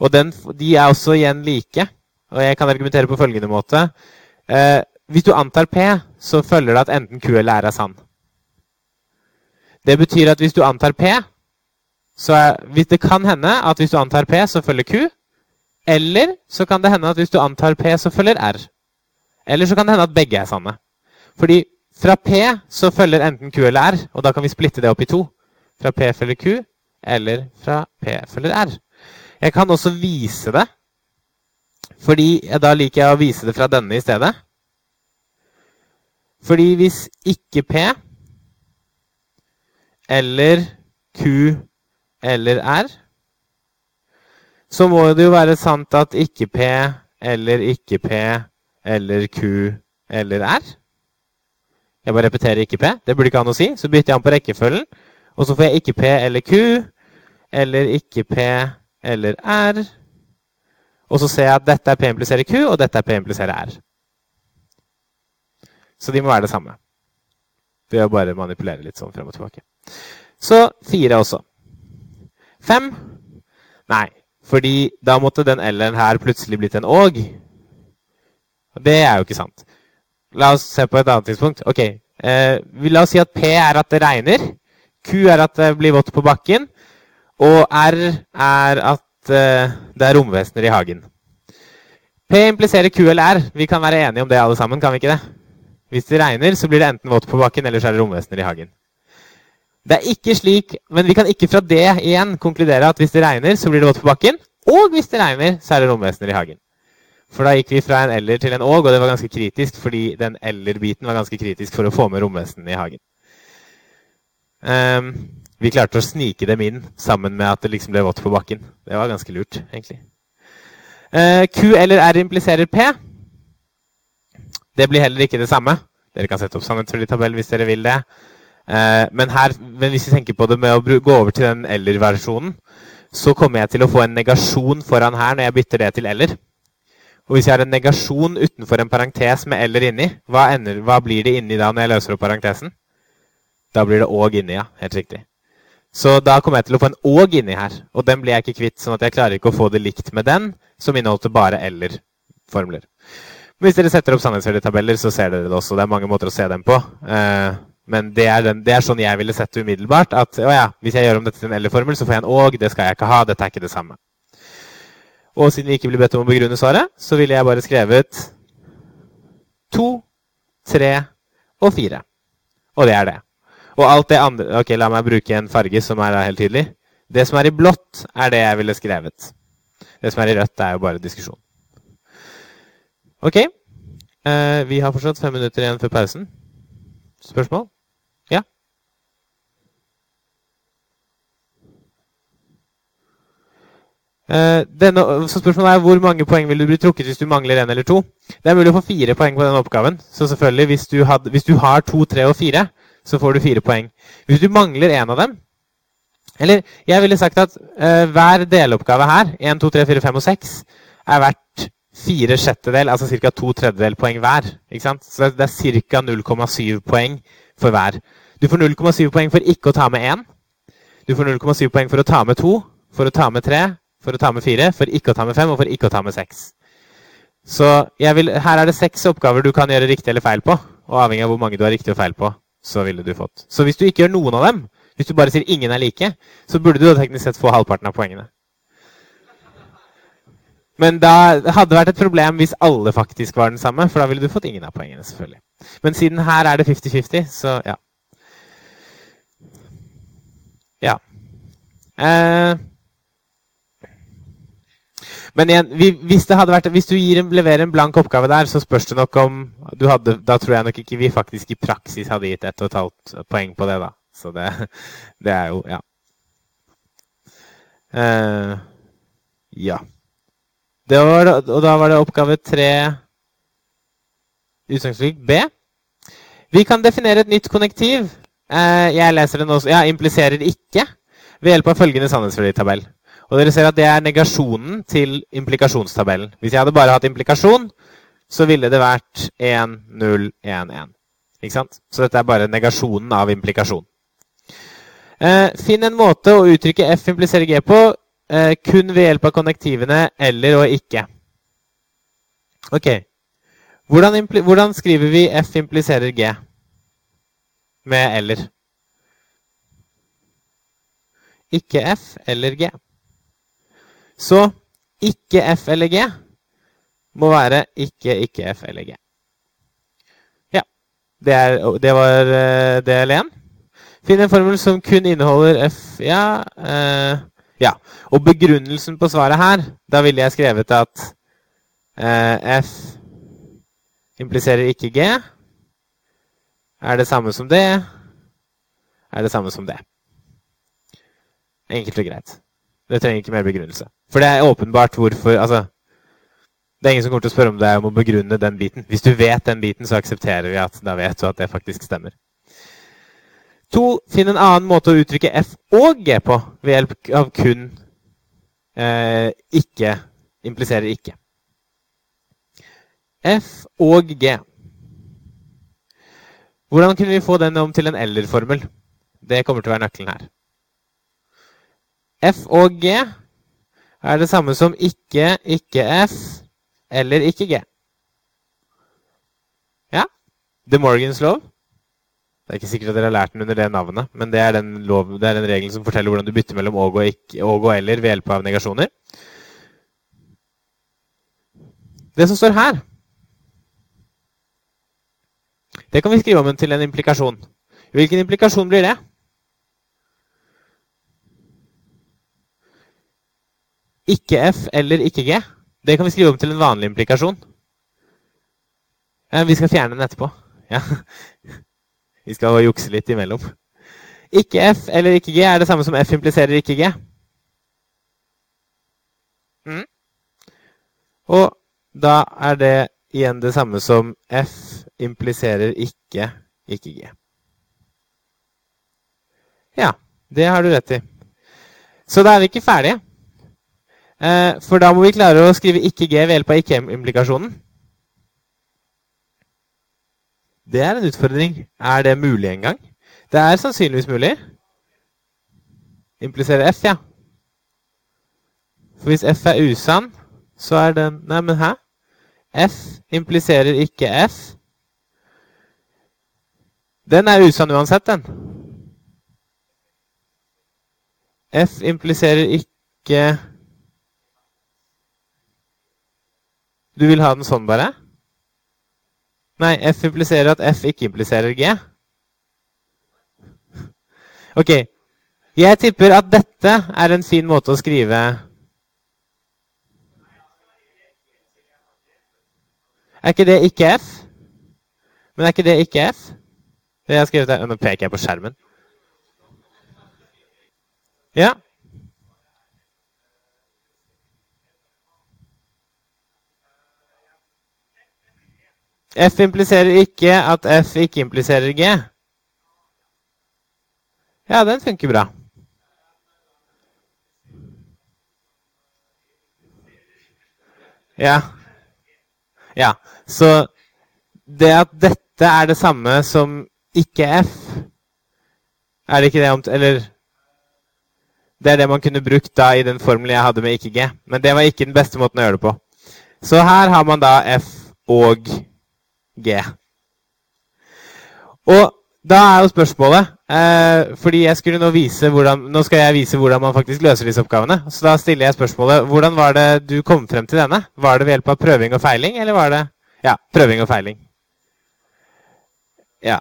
Og den, de er også igjen like. Og jeg kan argumentere på følgende måte. Eh, hvis du antar P, så følger det at enten Q eller R er sann. Det betyr at hvis du antar P, så er, det kan hende at hvis du antar P, så følger Q. Eller så kan det hende at hvis du antar P, så følger R. Eller så kan det hende at begge er sanne. Fordi fra P så følger enten Q eller R, og da kan vi splitte det opp i to. Fra P følger Q, eller fra P følger R. Jeg kan også vise det, fordi da liker jeg å vise det fra denne i stedet. Fordi hvis ikke P eller Q eller R, så må det jo være sant at ikke P eller ikke P eller Q eller R. Jeg bare repeterer ikke P. Det burde ikke an å si. Så bytter jeg an på rekkefølgen. Og så får jeg ikke P eller Q eller ikke P eller R. Og så ser jeg at dette er P impliserer Q, og dette er P impliserer R. Så de må være det samme. Ved å bare manipulere litt sånn frem og tilbake. Så fire også. Fem? Nei, fordi da måtte den L-en her plutselig blitt en Åg. Det er jo ikke sant. La oss se på et annet tidspunkt. Ok, eh, La oss si at P er at det regner. Q er at det blir vått på bakken. Og R er at eh, det er romvesener i hagen. P impliserer Q eller R. Vi kan være enige om det alle sammen, kan vi ikke det? Hvis det regner, så blir det enten vått på bakken, eller så er det romvesener i hagen. Det er ikke slik, Men vi kan ikke fra det igjen konkludere at hvis det regner, så blir det vått på bakken. Og hvis det regner, så er det romvesener i hagen. For da gikk vi fra en eller til en åg, og det var ganske kritisk, fordi den eller-biten var ganske kritisk for å få med romvesenene i hagen. Um, vi klarte å snike dem inn sammen med at det liksom ble vått på bakken. Det var ganske lurt, egentlig. Uh, Q eller R impliserer P. Det blir heller ikke det samme. Dere kan sette opp sammenfølgetabell hvis dere vil det. Uh, men, her, men hvis vi tenker på det med å gå over til den eller-versjonen, så kommer jeg til å få en negasjon foran her når jeg bytter det til eller. Og hvis jeg har en negasjon utenfor en parentes med eller inni, hva, ender, hva blir det inni da når jeg løser opp parentesen? Da blir det òg inni, ja. Helt riktig. Så da kommer jeg til å få en 'og' inni her. Og den blir jeg ikke kvitt, sånn at jeg klarer ikke å få det likt med den, som inneholdt bare eller-formler. Men Hvis dere setter opp sannhetsverditabeller, så ser dere det også. Det er mange måter å se dem på. Eh, men det er, den, det er sånn jeg ville sett det umiddelbart. At å ja, hvis jeg gjør om dette til en eller-formel, så får jeg en 'og'. Det skal jeg ikke ha. Dette er ikke det samme. Og siden vi ikke blir bedt om å begrunne svaret, så ville jeg bare skrevet to, tre og fire. Og det er det. Og alt det andre Ok, la meg bruke en farge som er helt tydelig. Det som er i blått, er det jeg ville skrevet. Det som er i rødt, er jo bare diskusjon. Ok. Eh, vi har fortsatt fem minutter igjen før pausen. Spørsmål? Ja? Eh, denne, så spørsmålet er hvor mange poeng vil du bli trukket hvis du mangler én eller to? Det er mulig å få fire poeng på den oppgaven. Så selvfølgelig, hvis du, had, hvis du har to, tre og fire, så får du fire poeng. Hvis du mangler en av dem Eller jeg ville sagt at uh, hver deloppgave her, 1, 2, 3, 4, 5 og 6, er verdt fire sjettedel, altså ca. to tredjedel poeng hver. Ikke sant? Så det er ca. 0,7 poeng for hver. Du får 0,7 poeng for ikke å ta med én. Du får 0,7 poeng for å ta med to, for å ta med tre, for å ta med fire, for ikke å ta med fem og for ikke å ta med seks. Så vil, her er det seks oppgaver du kan gjøre riktig eller feil på. Og avhengig av hvor mange du har riktig og feil på, så ville du fått. Så hvis du ikke gjør noen av dem, hvis du bare sier ingen er like, så burde du da teknisk sett få halvparten av poengene. Men da hadde det vært et problem hvis alle faktisk var den samme, for da ville du fått ingen av poengene. selvfølgelig. Men siden her er det 50-50, så ja. Ja. Eh. Men igjen, hvis, vært, hvis du en, leverer en blank oppgave der, så spørs det nok om du hadde, Da tror jeg nok ikke vi faktisk i praksis hadde gitt ett og et halvt poeng på det, da. Så det, [laughs] det er jo Ja. Uh, ja. Var, og da var det oppgave tre utgangspunkt B. Vi kan definere et nytt konnektiv. Uh, jeg leser det nå Ja, impliserer ikke ved hjelp av følgende sannhetsverditabell. Og dere ser at det er negasjonen til implikasjonstabellen. Hvis jeg hadde bare hatt implikasjon, så ville det vært 1, 0, 1, 1. Ikke sant? Så dette er bare negasjonen av implikasjon. Eh, finn en måte å uttrykke F impliserer G på eh, kun ved hjelp av konnektivene eller og ikke. Ok. Hvordan, hvordan skriver vi F impliserer G med eller? Ikke F eller G. Så ikke F eller G må være ikke ikke F eller G. Ja. Det, er, det var uh, del 1. Finn en formel som kun inneholder F Ja. Eh, ja. Og begrunnelsen på svaret her, da ville jeg skrevet at eh, F impliserer ikke G. Er det samme som det? Er det samme som det? Enkelt og greit. Det trenger ikke mer begrunnelse. For det er åpenbart hvorfor altså, Det er ingen som kommer til å spørre om er om å begrunne den biten. Hvis du vet den biten, så aksepterer vi at da vet du at det faktisk stemmer. To, Finn en annen måte å uttrykke F og G på ved hjelp av kun eh, ikke impliserer ikke. F og G. Hvordan kunne vi få den om til en eller-formel? Det kommer til å være nøkkelen her. F og G er det samme som ikke, ikke F eller ikke G. Ja. The Morgans lov. Det er ikke sikkert at dere har lært den under det navnet, men det er den, lov, det er den regelen som forteller hvordan du bytter mellom og og, ikke, og og eller ved hjelp av negasjoner. Det som står her, det kan vi skrive om til en implikasjon. Hvilken implikasjon blir det? Ikke F eller ikke G. Det kan vi skrive om til en vanlig implikasjon. Vi skal fjerne den etterpå. Ja. [laughs] Vi skal jukse litt imellom. Ikke F eller ikke G er det samme som F impliserer ikke G. Mm. Og da er det igjen det samme som F impliserer ikke ikke G. Ja, det har du rett i. Så da er vi ikke ferdige. Eh, for da må vi klare å skrive ikke G ved hjelp av ikke-implikasjonen. Det er en utfordring. Er det mulig engang? Det er sannsynligvis mulig. Impliserer F, ja. For hvis F er usann, så er den Nei, men hæ? F impliserer ikke F. Den er usann uansett, den. F impliserer ikke Du vil ha den sånn, bare? Nei, F impliserer at F ikke impliserer G. Ok. Jeg tipper at dette er en fin måte å skrive Er ikke det ikke F? Men er ikke det ikke F? Det jeg har skrevet her. Nå peker jeg på skjermen. Ja. F impliserer ikke at F ikke impliserer G. Ja, den funker bra. Ja. Ja, så det at dette er det samme som ikke F Er det ikke det om Eller Det er det man kunne brukt da i den formelen jeg hadde med ikke G. Men det var ikke den beste måten å gjøre det på. Så her har man da F og G. Og da er jo spørsmålet eh, Fordi jeg skulle nå vise hvordan Nå skal jeg vise hvordan man faktisk løser disse oppgavene. Så da stiller jeg spørsmålet Hvordan var det du kom frem til denne? Var det ved hjelp av prøving og feiling, eller var det Ja, prøving og feiling. Ja.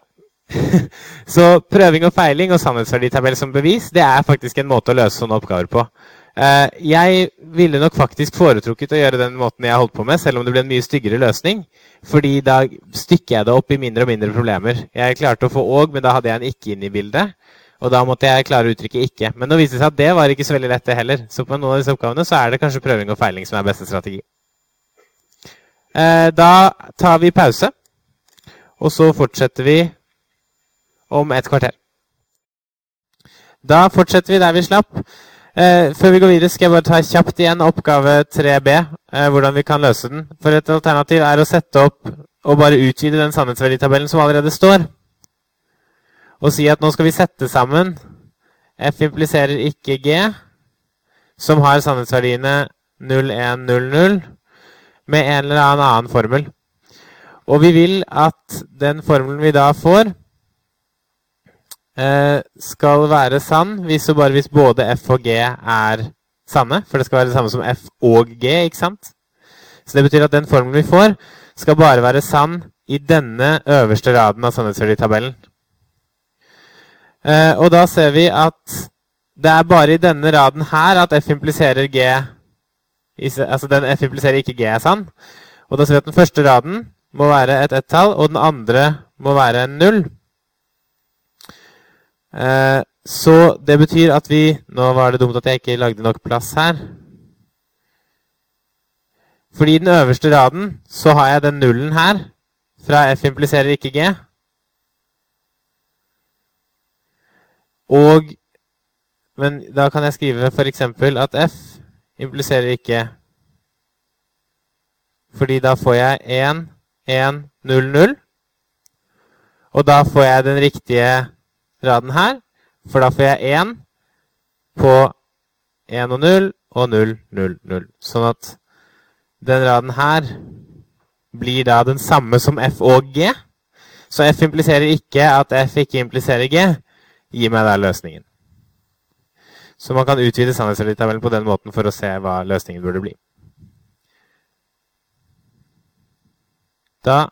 [laughs] Så prøving og feiling og sannhetsverditabell som bevis, det er faktisk en måte å løse sånne oppgaver på. Eh, jeg ville nok faktisk foretrukket å gjøre den måten jeg holdt på med, selv om det ble en mye styggere løsning. Fordi da stykker jeg det opp i mindre og mindre problemer. Jeg klarte å få òg, men da hadde jeg en ikke inn i bildet. Og da måtte jeg klare å uttrykke ikke. Men nå viste det seg at det var ikke så veldig lett, det heller. Så på noen av disse oppgavene så er det kanskje prøving og feiling som er beste strategi. Eh, da tar vi pause, og så fortsetter vi om et kvarter. Da fortsetter vi der vi slapp. Eh, før vi går videre, skal jeg bare ta kjapt igjen oppgave 3b. Eh, hvordan vi kan løse den. For et alternativ er å sette opp og bare utvide den sannhetsverditabellen som allerede står. Og si at nå skal vi sette sammen F impliserer ikke G, som har sannhetsverdiene 0, 1, 0, 0, med en eller annen annen formel. Og vi vil at den formelen vi da får, skal være sann hvis og bare hvis både f og g er sanne. For det skal være det samme som f og g, ikke sant? Så det betyr at den formelen vi får, skal bare være sann i denne øverste raden av sannhetsverditabellen. Eh, og da ser vi at det er bare i denne raden her at f impliserer g Altså den f impliserer ikke g er sann. Og da ser vi at den første raden må være et ett-tall, og den andre må være null. Eh, så det betyr at vi Nå var det dumt at jeg ikke lagde nok plass her. Fordi i den øverste raden så har jeg den nullen her. Fra F impliserer ikke G. Og Men da kan jeg skrive f.eks. at F impliserer ikke Fordi da får jeg 1, 1, 0, 0. Og da får jeg den riktige raden her. For da får jeg 1 på 1 og 0 og 0, 0, 0. Sånn at den raden her blir da den samme som f og g. Så f impliserer ikke at f ikke impliserer g. Gi meg da løsningen. Så man kan utvide sannhetsverditabellen på den måten for å se hva løsningen burde bli. Da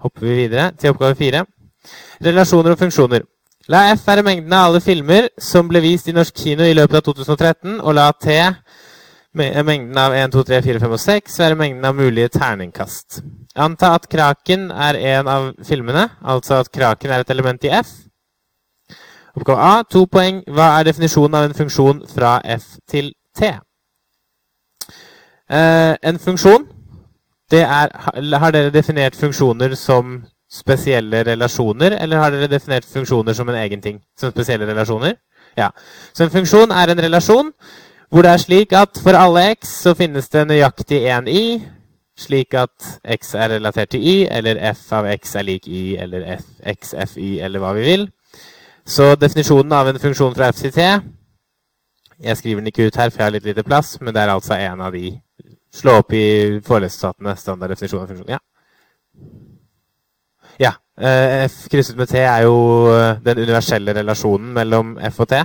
hopper vi videre til oppgave fire. Relasjoner og funksjoner. La F være mengden av alle filmer som ble vist i norsk kino i løpet av 2013, og la T, mengden av 1, 2, 3, 4, 5 og 6, være mengden av mulige terningkast. Anta at kraken er en av filmene, altså at kraken er et element i F. Oppgave A, to poeng. Hva er definisjonen av en funksjon fra F til T? Eh, en funksjon er, Har dere definert funksjoner som spesielle relasjoner, eller har dere definert funksjoner som en egen ting? Som spesielle relasjoner? Ja. Så en funksjon er en relasjon hvor det er slik at for alle x så finnes det nøyaktig én y, slik at x er relatert til y, eller f av x er lik y, eller f, x, f, y, eller hva vi vil. Så definisjonen av en funksjon fra f til t Jeg skriver den ikke ut her, for jeg har litt lite plass, men det er altså en av de. Slå opp i forelesningsstatene standarddefinisjon av funksjon. Ja. Eh, F krysset med T er jo eh, den universelle relasjonen mellom F og T.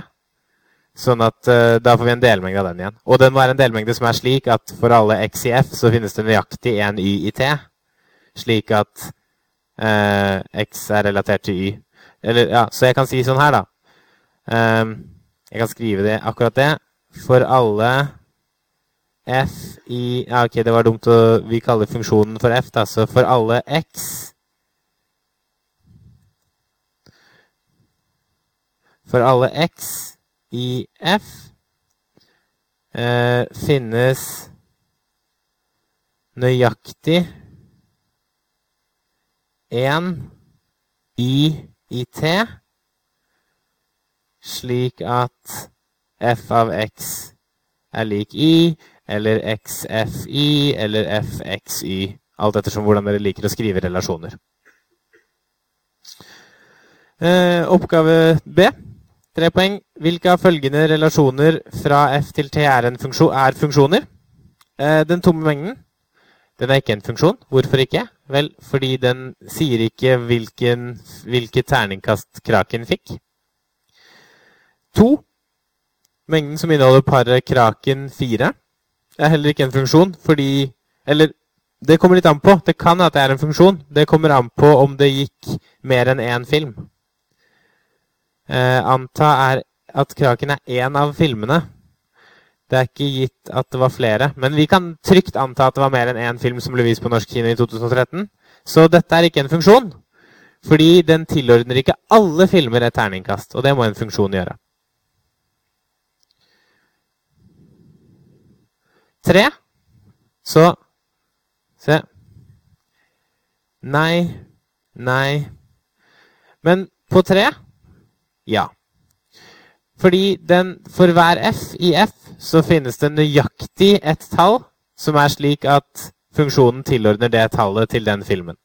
Sånn at uh, da får vi en delmengde av den igjen. Og den må være en delmengde som er slik at for alle x i F så finnes det nøyaktig en y i T. Slik at uh, x er relatert til y. Eller, ja, så jeg kan si sånn her, da. Um, jeg kan skrive det akkurat det. For alle f i ja, Ok, det var dumt å Vi kaller funksjonen for f, da. Så for alle x For alle x i f eh, finnes nøyaktig én i i t, slik at f av x er lik y, eller xfi, eller fxy. Alt ettersom hvordan dere liker å skrive relasjoner. Eh, oppgave B. Tre poeng. Hvilke av følgende relasjoner fra F til T er, funksjon, er funksjoner? Eh, den tomme mengden. Den er ikke en funksjon. Hvorfor ikke? Vel, fordi den sier ikke hvilken, hvilket terningkast kraken fikk. To. Mengden som inneholder paret kraken 4, er heller ikke en funksjon, fordi Eller det kommer litt an på. Det kan at det er en funksjon. Det kommer an på om det gikk mer enn én film anta er at Kraken er én av filmene. Det er ikke gitt at det var flere. Men vi kan trygt anta at det var mer enn én film som ble vist på norsk kino i 2013. Så dette er ikke en funksjon. Fordi den tilordner ikke alle filmer et terningkast. Og det må en funksjon gjøre. Tre. Så Se. Nei. Nei. Men på tre ja. Fordi den, for hver f i f så finnes det nøyaktig et tall som er slik at funksjonen tilordner det tallet til den filmen.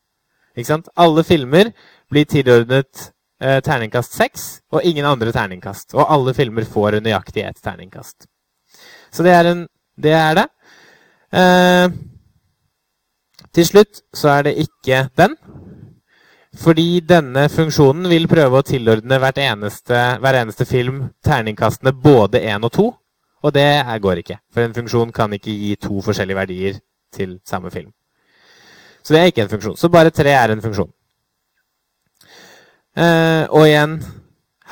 Ikke sant? Alle filmer blir tilordnet eh, terningkast 6 og ingen andre terningkast. Og alle filmer får nøyaktig ett terningkast. Så det er, en, det, er det. Eh, til slutt så er det ikke den. Fordi denne funksjonen vil prøve å tilordne eneste, hver eneste film terningkastene både én og to. Og det går ikke. For en funksjon kan ikke gi to forskjellige verdier til samme film. Så det er ikke en funksjon. Så bare tre er en funksjon. Eh, og igjen,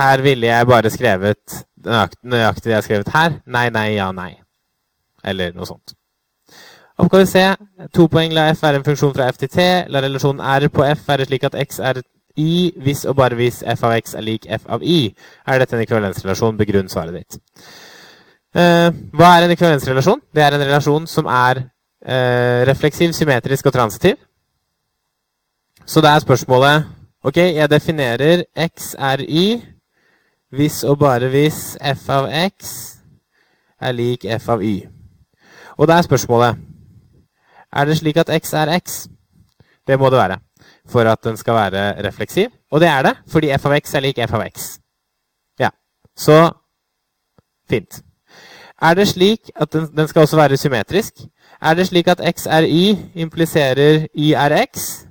her ville jeg bare skrevet nøyaktig, nøyaktig det jeg har skrevet her. Nei, nei, ja, nei. Eller noe sånt. Oppgave C. To poeng la f være en funksjon fra f til t. La relasjonen r på f være slik at x er y hvis og bare hvis f av x er lik f av y. Er dette en ekvivalensrelasjon? Begrunn svaret ditt. Uh, hva er en ekvivalensrelasjon? Det er en relasjon som er uh, refleksiv, symmetrisk og transitiv. Så da er spørsmålet Ok, jeg definerer x er y hvis og bare hvis f av x er lik f av y. Og da er spørsmålet er det slik at x er x? Det må det være. for at den skal være refleksiv. Og det er det, fordi f av x er lik f av x. Ja, Så fint. Er det slik at den, den skal også være symmetrisk? Er det slik at x er y impliserer y er x?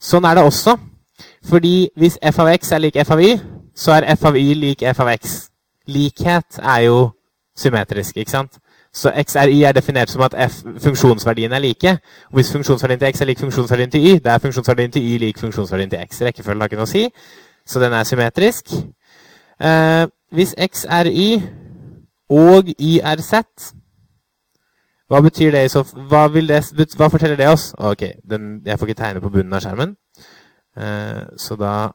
Sånn er det også. Fordi hvis f av x er lik f av y, så er f av y lik f av x. Likhet er jo symmetrisk, ikke sant? Så x er y er definert som at f, funksjonsverdiene er like. Og hvis funksjonsverdien til x er lik funksjonsverdien til y, da er funksjonsverdien til y lik funksjonsverdien til x. Rekkefølgen har ikke noe å si, så den er symmetrisk. Eh, hvis x er y og y er z, hva betyr det i så hva, det, hva forteller det oss? Ok, den, jeg får ikke tegne på bunnen av skjermen. Eh, så da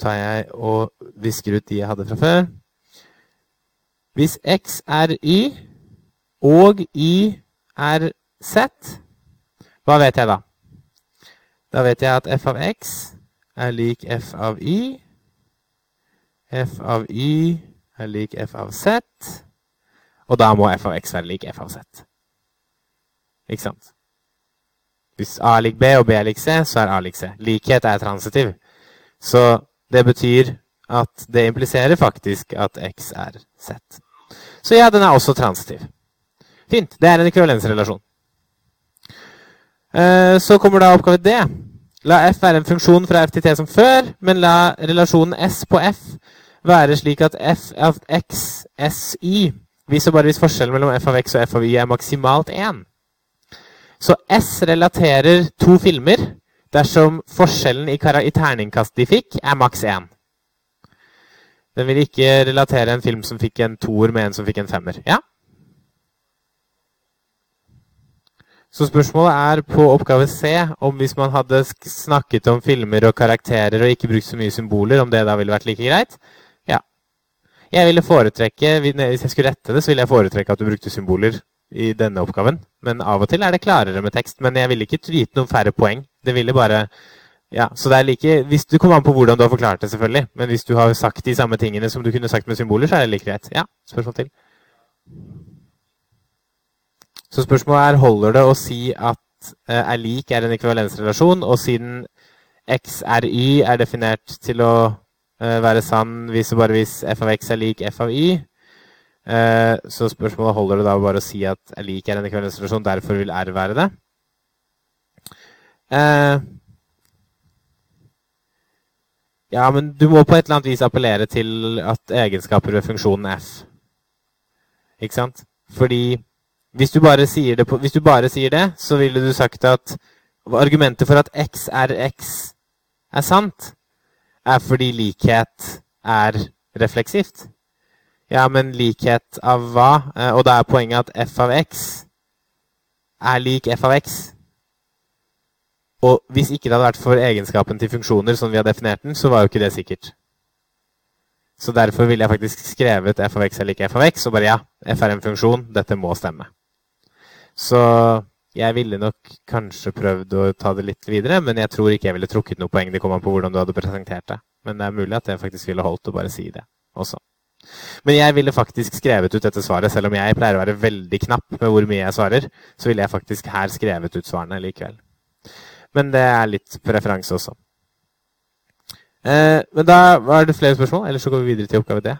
tar jeg og visker ut de jeg hadde fra før. Hvis x er y og y er z, hva vet jeg da? Da vet jeg at f av x er lik f av y. f av y er lik f av z. Og da må f av x være lik f av z. Ikke sant? Hvis a er lik b og b er lik c, så er a lik c. Likhet er transitiv. Så det betyr at det impliserer faktisk at x er z. Så ja, den er også transitiv. Fint. Det er en ekvivalensrelasjon. Eh, så kommer da oppgave D. La f være en funksjon fra f til t som før, men la relasjonen s på f være slik at f av x, s, y, viser bare hvis forskjellen mellom f av x og f av y er maksimalt 1. Så s relaterer to filmer dersom forskjellen i, i terningkast de fikk, er maks 1. Den vil ikke relatere en film som fikk en toer med en som fikk en femmer. Ja? Så spørsmålet er på oppgave C om hvis man hadde snakket om filmer og karakterer og ikke brukt så mye symboler, om det da ville vært like greit? Ja. Jeg ville foretrekke, Hvis jeg skulle rette det, så ville jeg foretrekke at du brukte symboler i denne oppgaven. Men av og til er det klarere med tekst. Men jeg ville ikke gitt noen færre poeng. Det ville bare ja, så det er like, hvis Du kommer an på hvordan du har forklart det, selvfølgelig. Men hvis du har sagt de samme tingene som du kunne sagt med symboler, så er det like greit. Ja, spørsmål til. Så spørsmålet er holder det å si at uh, er lik er en ekvivalensrelasjon, og siden x er er definert til å uh, være sann hvis og bare hvis f av x er lik f av y, uh, så spørsmålet holder det da bare å si at er lik er en ekvivalensrelasjon, derfor vil r være det. Ja, men du må på et eller annet vis appellere til at egenskaper ved funksjonen f. Ikke sant? Fordi hvis du på, hvis du bare sier det så ville du sagt at argumentet for at x er x er sant, er fordi likhet er refleksivt. Ja, men likhet av hva? Eh, og da er poenget at f av x er lik f av x. Og hvis ikke det hadde vært for egenskapen til funksjoner, som vi har definert den, så var jo ikke det sikkert. Så derfor ville jeg faktisk skrevet f av x er lik f av x, og bare ja, f er en funksjon, dette må stemme. Så jeg ville nok kanskje prøvd å ta det litt videre, men jeg tror ikke jeg ville trukket noe poeng. Det kommer an på hvordan du hadde presentert det. Men det er mulig at jeg faktisk ville holdt å bare si det også. Men jeg ville faktisk skrevet ut dette svaret, selv om jeg pleier å være veldig knapp med hvor mye jeg svarer. Så ville jeg faktisk her skrevet ut svarene likevel. Men det er litt preferanse også. Eh, men da var det flere spørsmål, eller så går vi videre til oppgave D.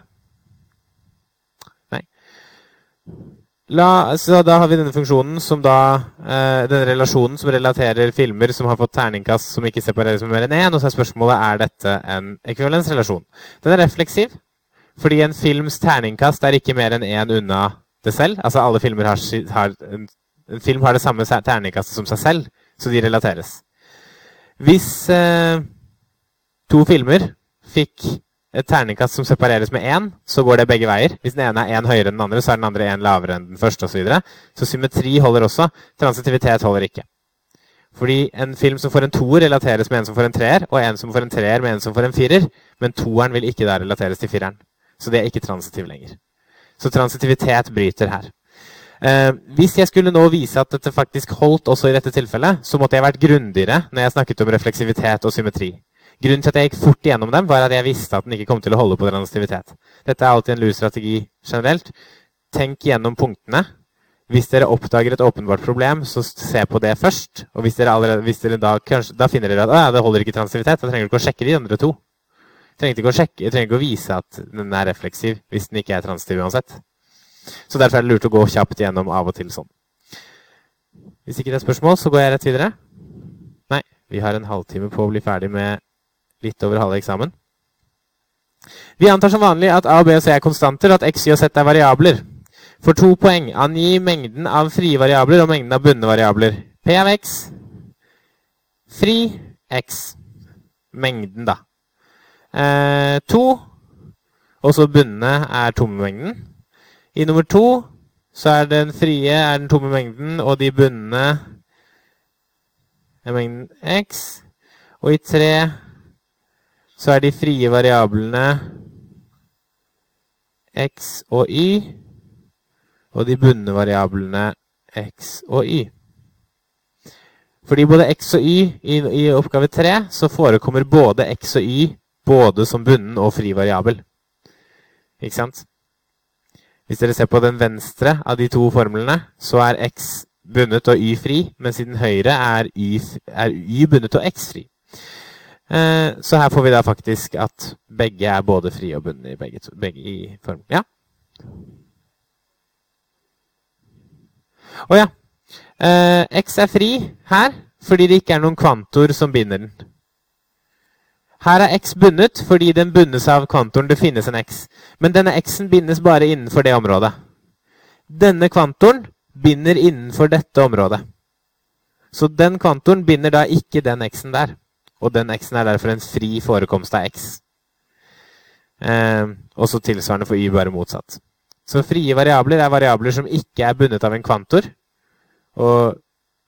La, så da har vi denne funksjonen som da eh, Denne relasjonen som relaterer filmer som har fått terningkast som ikke separeres med mer enn én. Og så er spørsmålet er dette en ekvivalensrelasjon. Den er refleksiv, fordi en films terningkast er ikke mer enn én unna det selv. Altså alle filmer har, har en, en film har det samme terningkastet som seg selv, så de relateres. Hvis eh, to filmer fikk et terningkast som separeres med én, så går det begge veier. Hvis den ene er én høyere enn den andre, så er den andre én lavere enn den første osv. Så, videre. så symmetri holder også. Transitivitet holder ikke. Fordi en film som får en toer, relateres med en som får en treer, og en som får en treer med en som får en firer. Men toeren vil ikke da relateres til fireren. Så det er ikke transitiv lenger. Så transitivitet bryter her. Eh, hvis jeg skulle nå vise at dette faktisk holdt også i dette tilfellet, så måtte jeg vært grundigere når jeg snakket om refleksivitet og symmetri. Grunnen til at jeg gikk fort gjennom dem, var at jeg visste at den ikke kom til å holde på transitivitet. Dette er alltid en lur strategi generelt. Tenk gjennom punktene. hvis dere oppdager et åpenbart problem, så se på det først. Og hvis dere, allerede, hvis dere da, kanskje, da, finner dere at ja, det holder ikke transitivitet, da trenger du ikke å sjekke de andre to. Trenger ikke å sjekke, trenger ikke å vise at den er refleksiv hvis den ikke er transitiv uansett. Så derfor er det lurt å gå kjapt gjennom av og til sånn. Hvis ikke det er spørsmål, så går jeg rett videre. Nei, vi har en halvtime på å bli ferdig med litt over halve eksamen. Vi antar som vanlig at A, B og C er konstanter, og at X, Y og Z er variabler. For to poeng angi mengden av frie variabler og mengden av bundne variabler. P av x. Fri x. Mengden, da. Eh, to. Også bundne er tommemengden. I nummer to så er den frie er den tomme mengden, og de bundne er mengden x. Og i tre så er de frie variablene x og y og de bundne variablene x og y. Fordi både x og y i, i oppgave 3 så forekommer både x og y både som bunnen og fri variabel. Ikke sant? Hvis dere ser på den venstre av de to formlene, så er x bundet og y fri, mens i den høyre er y, er y bundet og x fri. Eh, så her får vi da faktisk at begge er både fri og bundne i begge, begge i form. Ja? Å ja. Eh, X er fri her fordi det ikke er noen kvantor som binder den. Her er X bundet fordi den bundes av kvantoren det finnes en X. Men denne X-en bindes bare innenfor det området. Denne kvantoren binder innenfor dette området. Så den kvantoren binder da ikke den X-en der. Og den X-en er derfor en fri forekomst av X. Eh, også tilsvarende for Y, bare motsatt. Så frie variabler er variabler som ikke er bundet av en kvantor. Og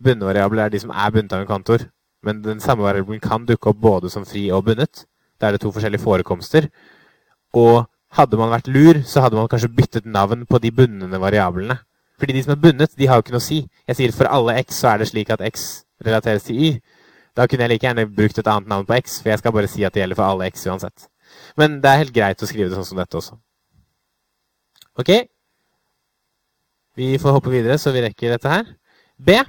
bunnvariabler er de som er bundet av en kvantor. Men den samme variabelen kan dukke opp både som fri og bundet. Da er det to forskjellige forekomster. Og hadde man vært lur, så hadde man kanskje byttet navn på de bundne variablene. Fordi de som er bundet, de har jo ikke noe å si. Jeg sier for alle x så er det slik at x relateres til y. Da kunne jeg like gjerne brukt et annet navn på x, for jeg skal bare si at det gjelder for alle x uansett. Men det er helt greit å skrive det sånn som dette også. Ok. Vi får hoppe videre, så vi rekker dette her. B.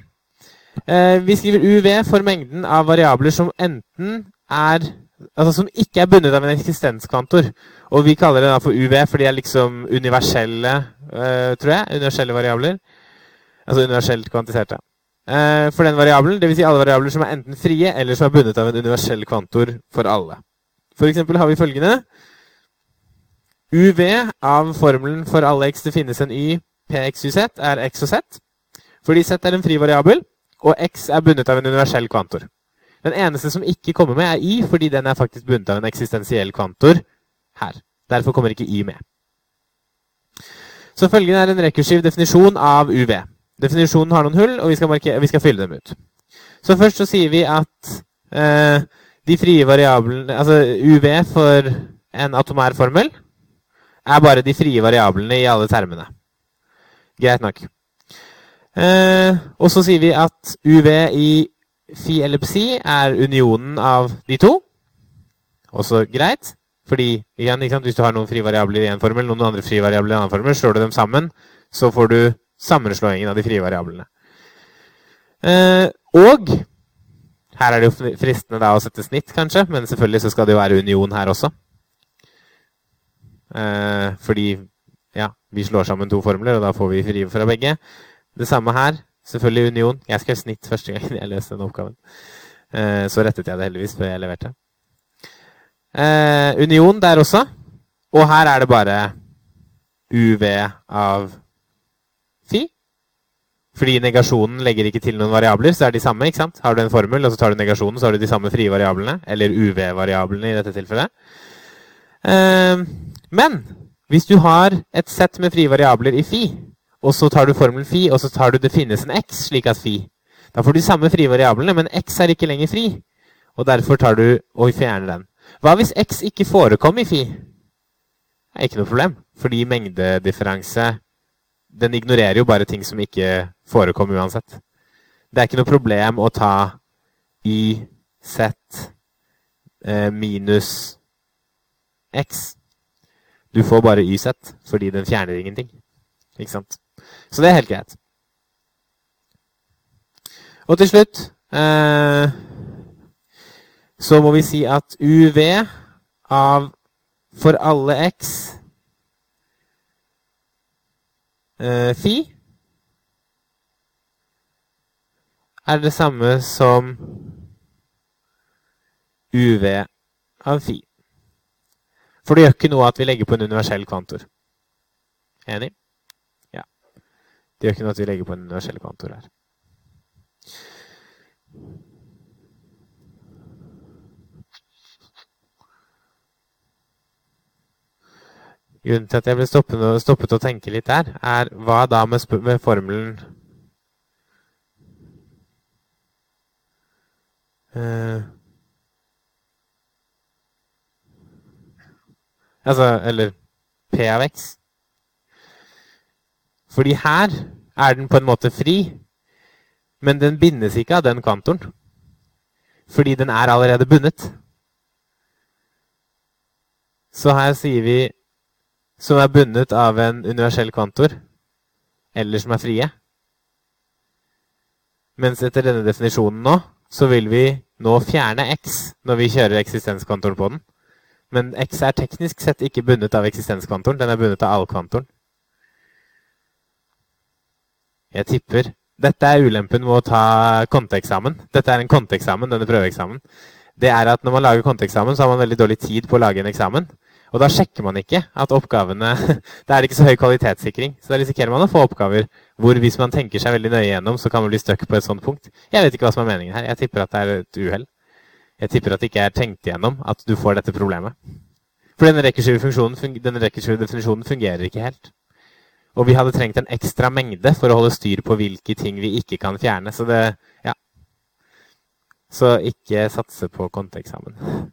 Eh, vi skriver UV for mengden av variabler som enten er Altså som ikke er bundet av en eksistenskvantor. Og vi kaller det da for UV, for de er liksom universelle, eh, tror jeg. Universelle variabler. Altså universelt kvantiserte. Eh, for den variabelen, dvs. Si alle variabler som er enten frie, eller som er bundet av en universell kvantor for alle. For eksempel har vi følgende UV av formelen for alle x det finnes en y, px, yz, er x og z. Fordi z er en fri variabel, og x er bundet av en universell kvantor. Den eneste som ikke kommer med, er y, fordi den er faktisk bundet av en eksistensiell kvantor her. Derfor kommer ikke y med. Så følgende er en rekursiv definisjon av UV. Definisjonen har noen hull, og vi skal, markere, vi skal fylle dem ut. Så først så sier vi at eh, de frie variablene Altså UV for en atomær formel er bare de frie variablene i alle termene. Greit nok. Eh, og så sier vi at UV i phi eller psi er unionen av de to. Også greit. Fordi igjen, hvis du har noen frie variabler i en formel, noen andre frie variabler i en annen formel, slår du dem sammen, så får du sammenslåingen av de frie variablene. Eh, og her er det jo fristende da å sette snitt, kanskje, men selvfølgelig så skal det jo være union her også. Eh, fordi ja, vi slår sammen to formler, og da får vi frie fra begge. Det samme her. Selvfølgelig union. Jeg skrev snitt første gang [laughs] jeg leste den oppgaven. Eh, så rettet jeg det heldigvis før jeg leverte. Union der også. Og her er det bare UV av. Fordi negasjonen legger ikke til noen variabler, så er de samme. ikke sant? Har du en formel, og så tar du negasjonen, så har du de samme frie variablene. Eller UV-variablene i dette tilfellet. Eh, men hvis du har et sett med frie variabler i Fi, og så tar du formelen Fi, og så tar du det finnes en X, slik at Fi Da får du de samme frie variablene, men X er ikke lenger fri. Og derfor tar du og fjerner den. Hva hvis X ikke forekom i Fi? Det er ikke noe problem, fordi mengdedifferanse den ignorerer jo bare ting som ikke forekom uansett. Det er ikke noe problem å ta y, z eh, minus x. Du får bare YZ, fordi den fjerner ingenting. Ikke sant? Så det er helt greit. Og til slutt eh, så må vi si at UV av for alle x eh, Fi er det samme som UV av Fi. For det gjør ikke noe at vi legger på en universell kvantor. Enig? Ja. Det gjør ikke noe at vi legger på en universell kvantor her. Grunnen til at jeg ble stoppet, stoppet å tenke litt der, er hva da med, med formelen uh, Altså, eller P av X. Fordi her er den på en måte fri, men den bindes ikke av den kantoren. Fordi den er allerede bundet. Så her sier vi som er bundet av en universell kvantor, eller som er frie. Mens etter denne definisjonen nå, så vil vi nå fjerne x når vi kjører eksistenskvantoren på den. Men x er teknisk sett ikke bundet av eksistenskvantoren, den er bundet av allkvantoren. Jeg tipper Dette er ulempen med å ta konteeksamen. Dette er en konteeksamen, denne prøveeksamen. Det er at når man lager konteeksamen, så har man veldig dårlig tid på å lage en eksamen. Og da sjekker man ikke at oppgavene [laughs] Det er ikke så høy kvalitetssikring. Så da risikerer man å få oppgaver hvor hvis man tenker seg veldig nøye gjennom, så kan man bli stuck på et sånt punkt. Jeg vet ikke hva som er meningen her. Jeg tipper at det er et uhell. Jeg tipper at det ikke er tenkt igjennom at du får dette problemet. For denne rekkeskive fungerer ikke helt. Og vi hadde trengt en ekstra mengde for å holde styr på hvilke ting vi ikke kan fjerne. Så det Ja. Så ikke satse på konteeksamen.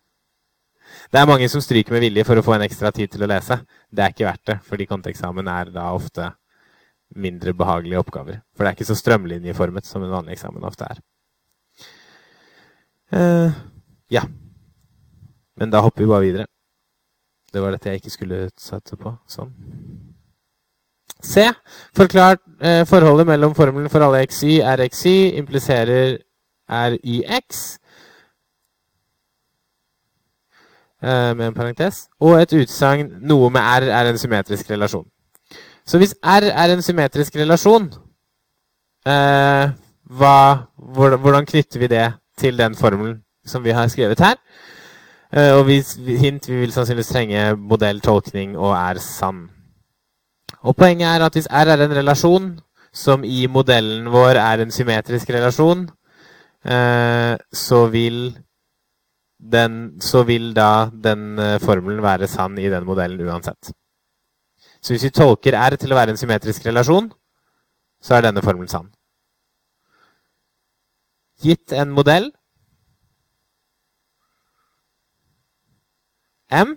Det er mange som stryker med vilje for å få en ekstra tid til å lese. Det er ikke verdt det, fordi konteeksamen er da ofte mindre behagelige oppgaver. For det er ikke så strømlinjeformet som en vanlig eksamen ofte er. Uh, ja. Men da hopper vi bare videre. Det var dette jeg ikke skulle satse på. Sånn. C. Forklart eh, forholdet mellom formelen for alle xy er xy impliserer er yx. Eh, med en parentes. Og et utsagn 'noe med R er en symmetrisk relasjon'. Så hvis R er en symmetrisk relasjon, eh, hva, hvordan knytter vi det til den formelen som vi har skrevet her? Eh, og vi, hint, vi vil sannsynligvis trenge modelltolkning og er sann. Og poenget er at hvis R er en relasjon, som i modellen vår er en symmetrisk relasjon, eh, så vil den, så vil da den uh, formelen være sann i den modellen uansett. Så hvis vi tolker R til å være en symmetrisk relasjon, så er denne formelen sann. Gitt en modell M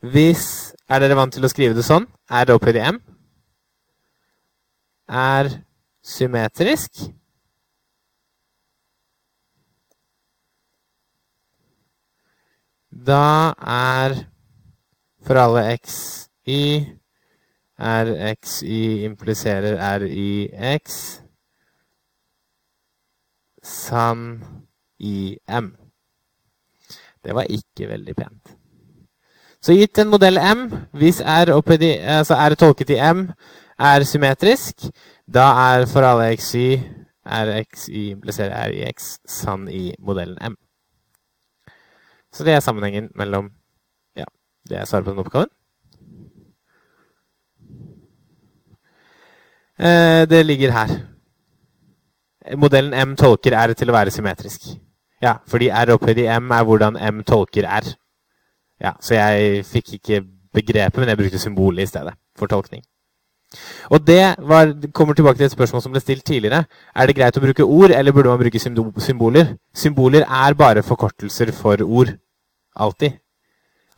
Hvis Er dere vant til å skrive det sånn? Er det opphøyd i M? Er symmetrisk Da er for alle x y er x y impliserer r y x sann i m. Det var ikke veldig pent. Så gitt en modell M, hvis R, i, altså R tolket i M er symmetrisk, da er for alle xy, rxy er impliserer r i x sann i modellen M. Så det er sammenhengen mellom Ja, det er svaret på den oppgaven. Eh, det ligger her. Modellen M tolker R til å være symmetrisk. Ja, fordi R opphøyd i M er hvordan M tolker R. Ja, Så jeg fikk ikke begrepet, men jeg brukte symbolet i stedet for tolkning. Og det var, kommer tilbake til et spørsmål som ble stilt tidligere. Er det greit å bruke ord, eller burde man bruke symboler? Symboler er bare forkortelser for ord. Alltid.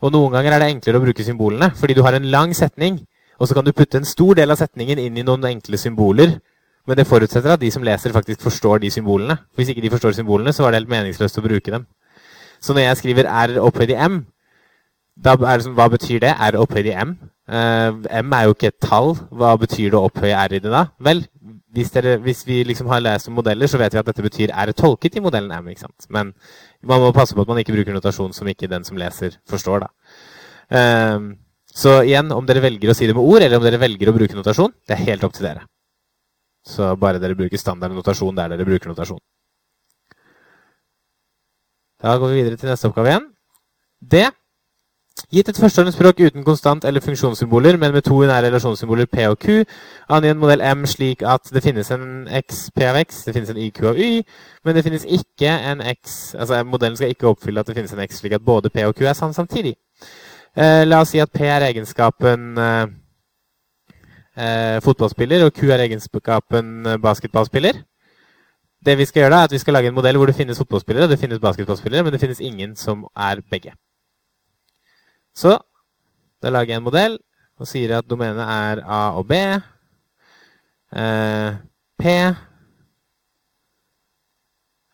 Og noen ganger er det enklere å bruke symbolene, fordi du har en lang setning, og så kan du putte en stor del av setningen inn i noen enkle symboler. Men det forutsetter at de som leser, faktisk forstår de symbolene. Hvis ikke de forstår symbolene, så var det helt meningsløst å bruke dem. Så når jeg skriver R opphøyd i M, da er det hva betyr det? R opphøyd i M? Uh, M er jo ikke et tall. Hva betyr det å opphøye R i det da? Vel, hvis, dere, hvis, vi liksom har lest om modeller, så vet vi at dette betyr R tolket i modellen M. ikke sant? Men man må passe på at man ikke bruker notasjon som ikke den som leser, forstår. da. Uh, så igjen, om dere velger å si det med ord, eller om dere velger å bruke notasjon, det er helt opp til dere. Så bare dere bruker standard notasjon der dere bruker notasjon. Da går vi videre til neste oppgave igjen. Det Gitt et førsteordensspråk uten konstant- eller funksjonssymboler, men med to nære relasjonssymboler P og Q, angi en modell M slik at det finnes en X P av X, det finnes en Y Q av Y, men det finnes ikke en X Altså modellen skal ikke oppfylle at det finnes en X slik at både P og Q er sann samtidig. Eh, la oss si at P er egenskapen eh, eh, fotballspiller, og Q er egenskapen eh, basketballspiller. Det vi skal gjøre da, er at vi skal lage en modell hvor det finnes fotballspillere det finnes basketballspillere, men det finnes ingen som er begge. Så da lager jeg en modell og sier at domenet er A og B. Eh, P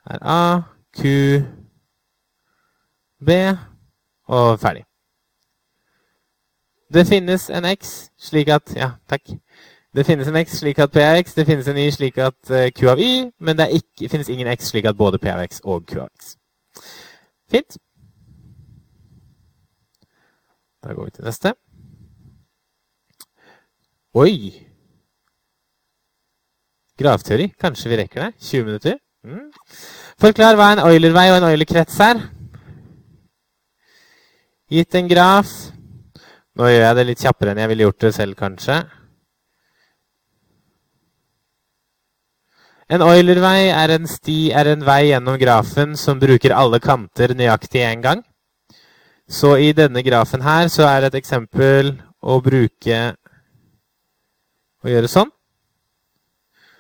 er A, Q, B og ferdig. Det finnes en X slik at Ja, takk. Det finnes en X slik at P er X, det finnes en Y slik at uh, Q av Y, men det ikke, finnes ingen X slik at både P av X og Q av X. Fint. Da går vi til neste. Oi! Gravteori. Kanskje vi rekker det? 20 minutter? Mm. Forklar hva en Euler-vei og en Euler-krets er. Gitt en graf Nå gjør jeg det litt kjappere enn jeg ville gjort det selv, kanskje. En Euler-vei er er en vei gjennom grafen som bruker alle kanter nøyaktig én gang. Så i denne grafen her så er et eksempel å bruke Å gjøre sånn.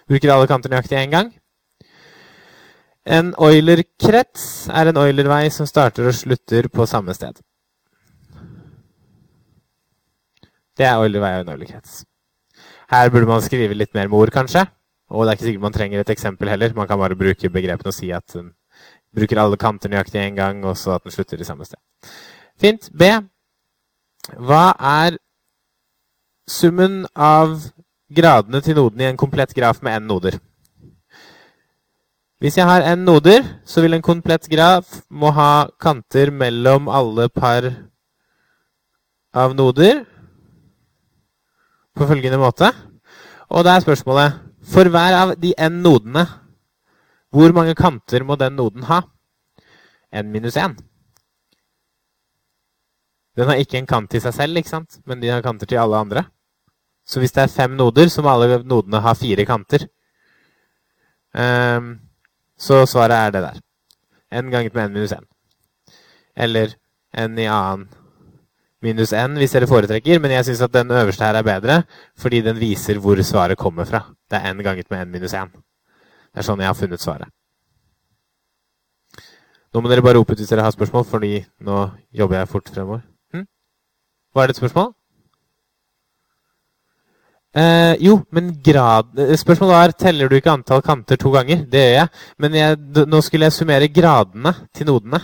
Bruker alle kanter nøyaktig én gang. En Euler-krets er en Euler-vei som starter og slutter på samme sted. Det er Euler-vei og en Euler-krets. Her burde man skrive litt mer med ord, kanskje. Og det er ikke sikkert man trenger et eksempel heller. Man kan bare bruke begrepene og si at den bruker alle kanter nøyaktig én gang, og så at den slutter i samme sted. Fint. B. Hva er summen av gradene til noden i en komplett graf med n noder? Hvis jeg har n noder, så vil en komplett graf må ha kanter mellom alle par av noder på følgende måte. Og da er spørsmålet For hver av de n nodene, hvor mange kanter må den noden ha? n minus 1. Den har ikke en kant til seg selv, ikke sant? men de har kanter til alle andre. Så hvis det er fem noder, så må alle nodene ha fire kanter. Um, så svaret er det der. n ganget med n minus 1. Eller n i annen minus n hvis dere foretrekker, men jeg syns at den øverste her er bedre, fordi den viser hvor svaret kommer fra. Det er n ganget med n minus 1. Det er sånn jeg har funnet svaret. Nå må dere bare rope ut hvis dere har spørsmål, fordi nå jobber jeg fort fremover. Hm? er det et spørsmål? Eh, jo, men grad Spørsmålet er teller du ikke antall kanter to ganger. Det gjør jeg. Men jeg, nå skulle jeg summere gradene til nodene.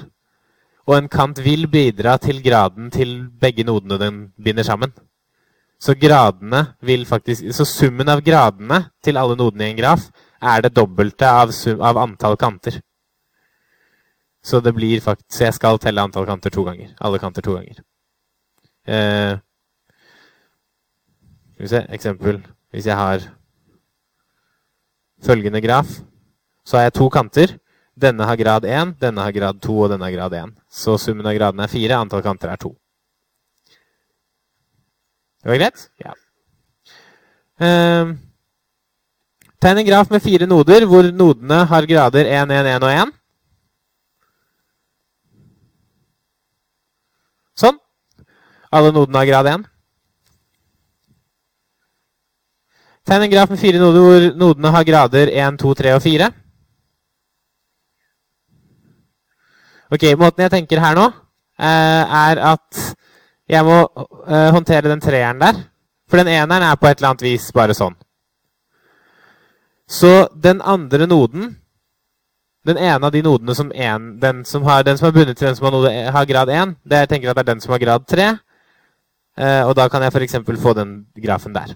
Og en kant vil bidra til graden til begge nodene den binder sammen. Så gradene vil faktisk, så summen av gradene til alle nodene i en graf er det dobbelte av, sum, av antall kanter. Så det blir faktisk, så jeg skal telle antall kanter to ganger. Alle kanter to ganger. Eh, skal vi se, eksempel. Hvis jeg har følgende graf, så har jeg to kanter. Denne har grad 1, denne har grad 2, og denne har grad 1. Så summen av gradene er 4, antall kanter er 2. Det var greit? Ja. Eh, tegn en graf med fire noder, hvor nodene har grader 1, 1, 1 og 1. Sånn. Alle nodene har grad 1. Tegn en graf med fire noder hvor nodene har grader 1, 2, 3 og 4. Ok, Måten jeg tenker her nå, er at jeg må håndtere den treeren der. For den eneren er på et eller annet vis bare sånn. Så den andre noden, den ene av de nodene som, en, den som, har, den som er bundet til den som har, node, har grad 1, det jeg tenker at det er den som har grad 3. Og da kan jeg f.eks. få den grafen der.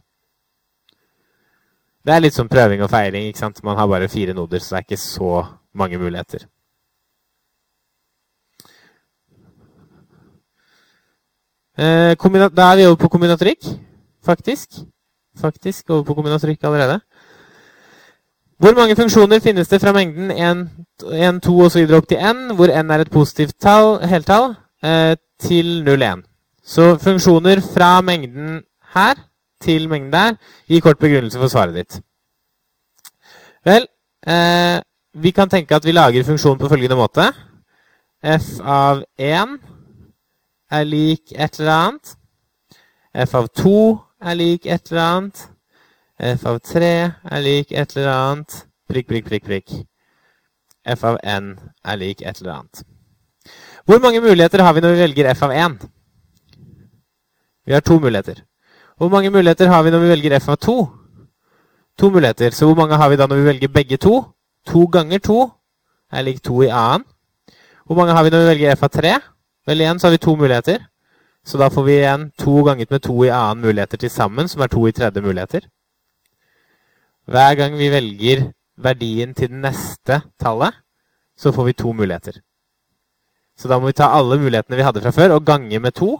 Det er litt som prøving og feiling. ikke sant? Man har bare fire noder, så det er ikke så mange muligheter. Eh, da er vi over på kombinatorikk, faktisk. Faktisk over på kombinatorikk allerede. Hvor mange funksjoner finnes det fra mengden 1, 1 2 osv. opp til n, hvor n er et positivt tall, heltall, eh, til 0, 1? Så funksjoner fra mengden her til mengden der gir kort begrunnelse for svaret ditt. Vel, eh, vi kan tenke at vi lager funksjonen på følgende måte. f av 1 er lik et eller annet. f av 2 er lik et eller annet. f av 3 er lik et eller annet. Prikk, prikk, prikk, prikk. f av n er lik et eller annet. Hvor mange muligheter har vi når vi velger f av 1? Vi har to muligheter. Hvor mange muligheter har vi når vi velger f av 2? To muligheter. Så hvor mange har vi da når vi velger begge to? To ganger to er lik to i annen. Hvor mange har vi når vi velger f av 3? Vel, igjen så har vi to muligheter. Så da får vi igjen to ganget med to i annen muligheter til sammen, som er to i tredje muligheter. Hver gang vi velger verdien til det neste tallet, så får vi to muligheter. Så da må vi ta alle mulighetene vi hadde fra før, og gange med to.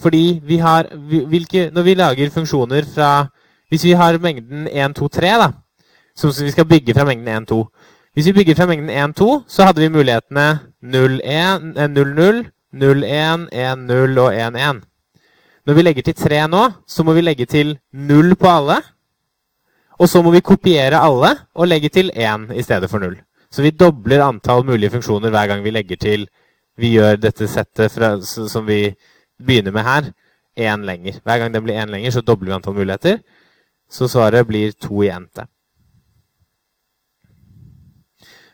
Fordi vi har hvilke, Når vi lager funksjoner fra Hvis vi har mengden 1, 2, 3, da, som vi skal bygge fra mengden 1, 2 Hvis vi bygger fra mengden 1, 2, så hadde vi mulighetene 0, 1, 0, 0, 0, 1, 1, 0 og 1, 1. Når vi legger til 3 nå, så må vi legge til 0 på alle. Og så må vi kopiere alle og legge til 1 i stedet for 0. Så vi dobler antall mulige funksjoner hver gang vi legger til Vi gjør dette settet fra, som vi begynner med her, én lenger. Hver gang den blir én lenger, så dobler vi antall muligheter. Så svaret blir to i n-te.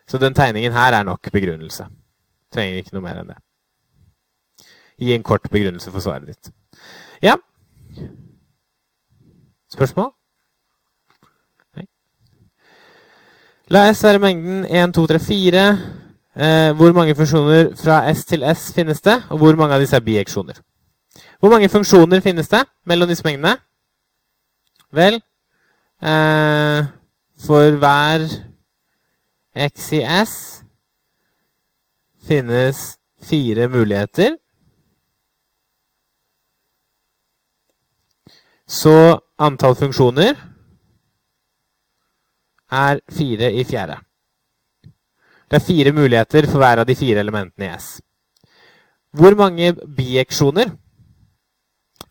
Så den tegningen her er nok begrunnelse. Trenger ikke noe mer enn det. Gi en kort begrunnelse for svaret ditt. Ja. Spørsmål? Nei. La S være mengden 1, 2, 3, 4. Eh, hvor mange funksjoner fra S til S finnes det, og hvor mange av disse er bieksjoner? Hvor mange funksjoner finnes det mellom disse mengdene? Vel, eh, for hver x i S finnes fire muligheter. Så antall funksjoner er fire i fjerde. Det er fire muligheter for hver av de fire elementene i S. Hvor mange bieksjoner?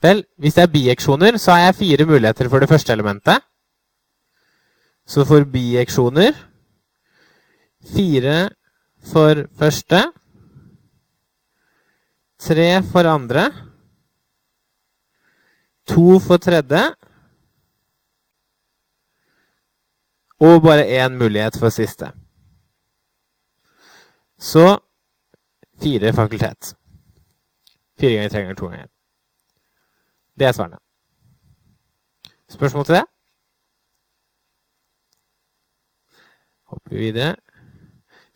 Vel, hvis det er bieksjoner, så har jeg fire muligheter for det første elementet. Så for bieksjoner Fire for første. Tre for andre. To for tredje. Og bare én mulighet for siste. Så fire fakultet. Fire ganger tre ganger to ganger. Det er svarene. Spørsmål til det? Hopper vi videre.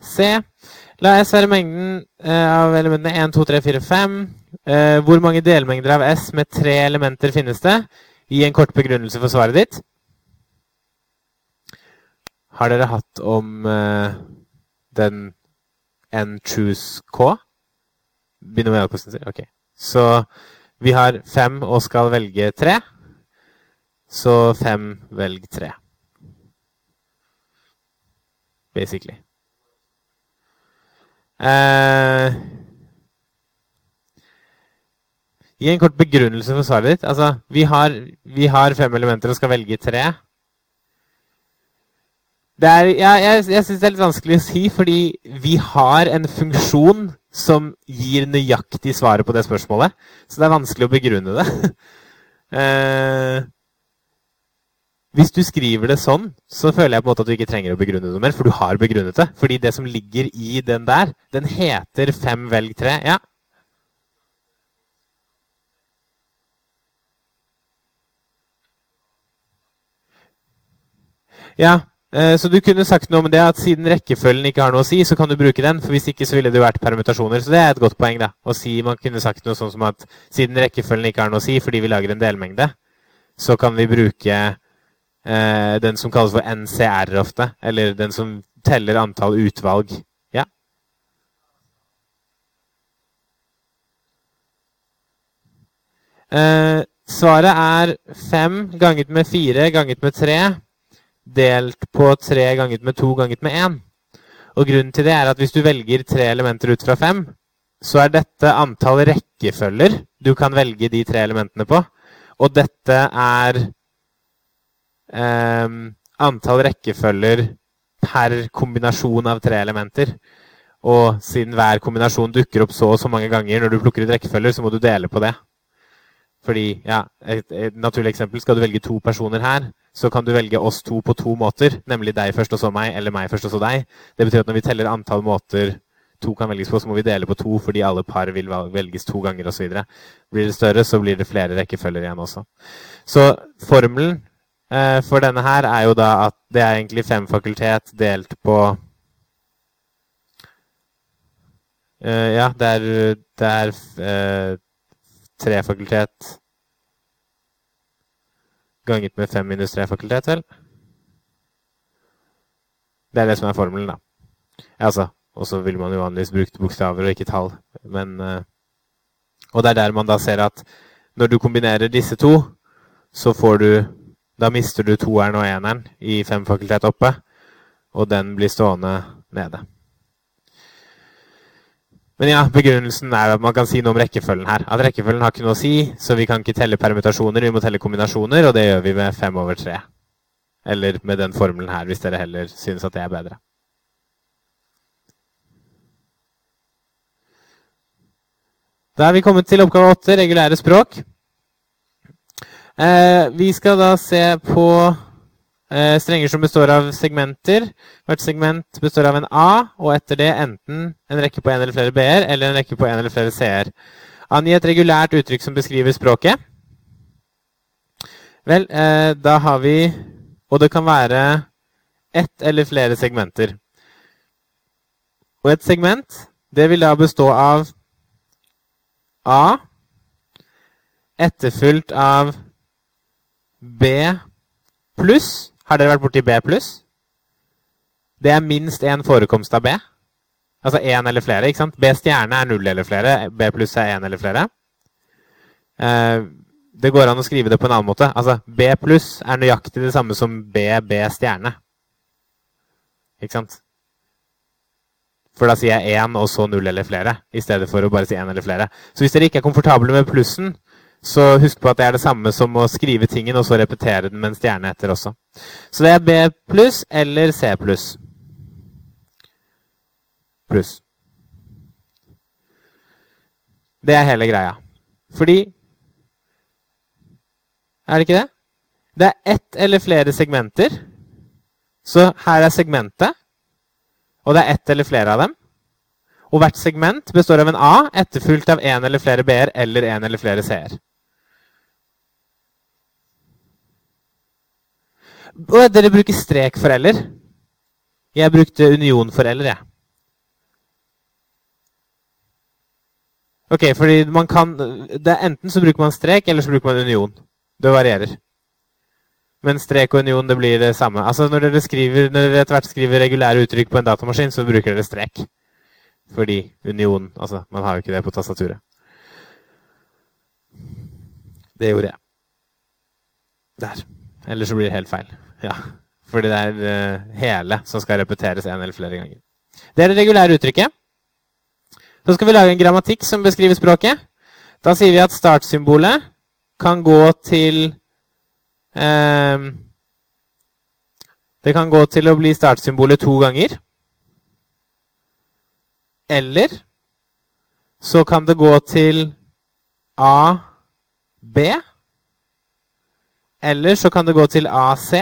C. La S være mengden eh, av elementene 1, 2, 3, 4, 5. Eh, hvor mange delmengder av S med tre elementer finnes det? Gi en kort begrunnelse for svaret ditt. Har dere hatt om eh, den N choose K? Binomialkostnader? Ok. Så vi har fem og skal velge tre. Så fem velg tre. Basically. Eh, gi en kort begrunnelse for svaret ditt. Altså, vi har, vi har fem elementer og skal velge tre. Er, ja, jeg jeg syns det er litt vanskelig å si, fordi vi har en funksjon som gir nøyaktig svaret på det spørsmålet. Så det er vanskelig å begrunne det. [laughs] eh, hvis du skriver det sånn, så føler jeg på en måte at du ikke trenger å begrunne det mer, for du har begrunnet det. Fordi det som ligger i den der, den heter 'fem velg tre'. Ja. Ja, så du kunne sagt noe om det at siden rekkefølgen ikke har noe å si, så kan du bruke den. For hvis ikke så ville det jo vært permutasjoner. Så det er et godt poeng. da, å si Man kunne sagt noe sånn som at siden rekkefølgen ikke har noe å si fordi vi lager en delmengde, så kan vi bruke eh, den som kalles for NCR ofte. Eller den som teller antall utvalg. Ja? Eh, svaret er fem ganget med fire ganget med tre delt på tre ganget med to ganget med én. Og grunnen til det er at hvis du velger tre elementer ut fra fem, så er dette antall rekkefølger du kan velge de tre elementene på. Og dette er eh, antall rekkefølger per kombinasjon av tre elementer. Og siden hver kombinasjon dukker opp så og så mange ganger når du plukker ut rekkefølger, så må du dele på det. Fordi, ja, et, et naturlig eksempel, skal du velge to personer her, så kan du velge oss to på to måter. Nemlig deg først og så meg, eller meg først og så deg. Det betyr at når vi teller antall måter to kan velges på, så må vi dele på to fordi alle par vil velges to ganger osv. Blir det større, så blir det flere rekkefølger igjen også. Så formelen eh, for denne her er jo da at det er egentlig fem fakultet delt på eh, Ja, det er, det er eh, tre fakultet ganget med fem minus tre fakultet, vel? Det er det som er formelen, da. Altså, og så vil man jo vanligvis bruke bokstaver og ikke tall. Men, uh, og det er der man da ser at når du kombinerer disse to, så får du Da mister du toeren og eneren i fem fakultet oppe, og den blir stående nede. Men ja, begrunnelsen er at man kan si noe om rekkefølgen her. At rekkefølgen har ikke noe å si, så vi kan ikke telle permutasjoner, vi må telle kombinasjoner, og det gjør vi med fem over tre. Eller med den formelen her, hvis dere heller synes at det er bedre. Da er vi kommet til oppgave åtte, regulære språk. Eh, vi skal da se på strenger som består av segmenter. Hvert segment består av en A, og etter det enten en rekke på en eller flere B-er eller en rekke på en eller flere C-er. Angi et regulært uttrykk som beskriver språket. Vel, eh, da har vi Og det kan være ett eller flere segmenter. Og et segment, det vil da bestå av A etterfulgt av B pluss har dere vært borti B pluss? Det er minst én forekomst av B. Altså én eller flere. ikke sant? B stjerne er null eller flere. B pluss er én eller flere. Eh, det går an å skrive det på en annen måte. Altså, B pluss er nøyaktig det samme som B, B stjerne. Ikke sant? For da sier jeg én og så null eller flere, i stedet for å bare si én eller flere. Så hvis dere ikke er komfortable med plussen, så husk på at det er det samme som å skrive tingen og så repetere den med en stjerne etter også. Så det er B pluss eller C pluss. Pluss. Det er hele greia. Fordi Er det ikke det? Det er ett eller flere segmenter. Så her er segmentet, og det er ett eller flere av dem. Og hvert segment består av en A etterfulgt av en eller flere B-er eller en eller flere C-er. Og dere bruker strek for eller. Jeg brukte union for eller, jeg. Ok, fordi man kan Enten så bruker man strek, eller så bruker man union. Det varierer. Men strek og union det blir det samme. Altså Når dere, skriver, når dere etter hvert skriver regulære uttrykk på en datamaskin, så bruker dere strek. Fordi union Altså, man har jo ikke det på tastaturet. Det gjorde jeg. Der. Eller så blir det helt feil. Ja, Fordi det er uh, hele som skal repeteres en eller flere ganger. Det er det regulære uttrykket. Så skal vi lage en grammatikk som beskriver språket. Da sier vi at startsymbolet kan gå til eh, Det kan gå til å bli startsymbolet to ganger. Eller så kan det gå til A, B. Eller så kan det gå til AC.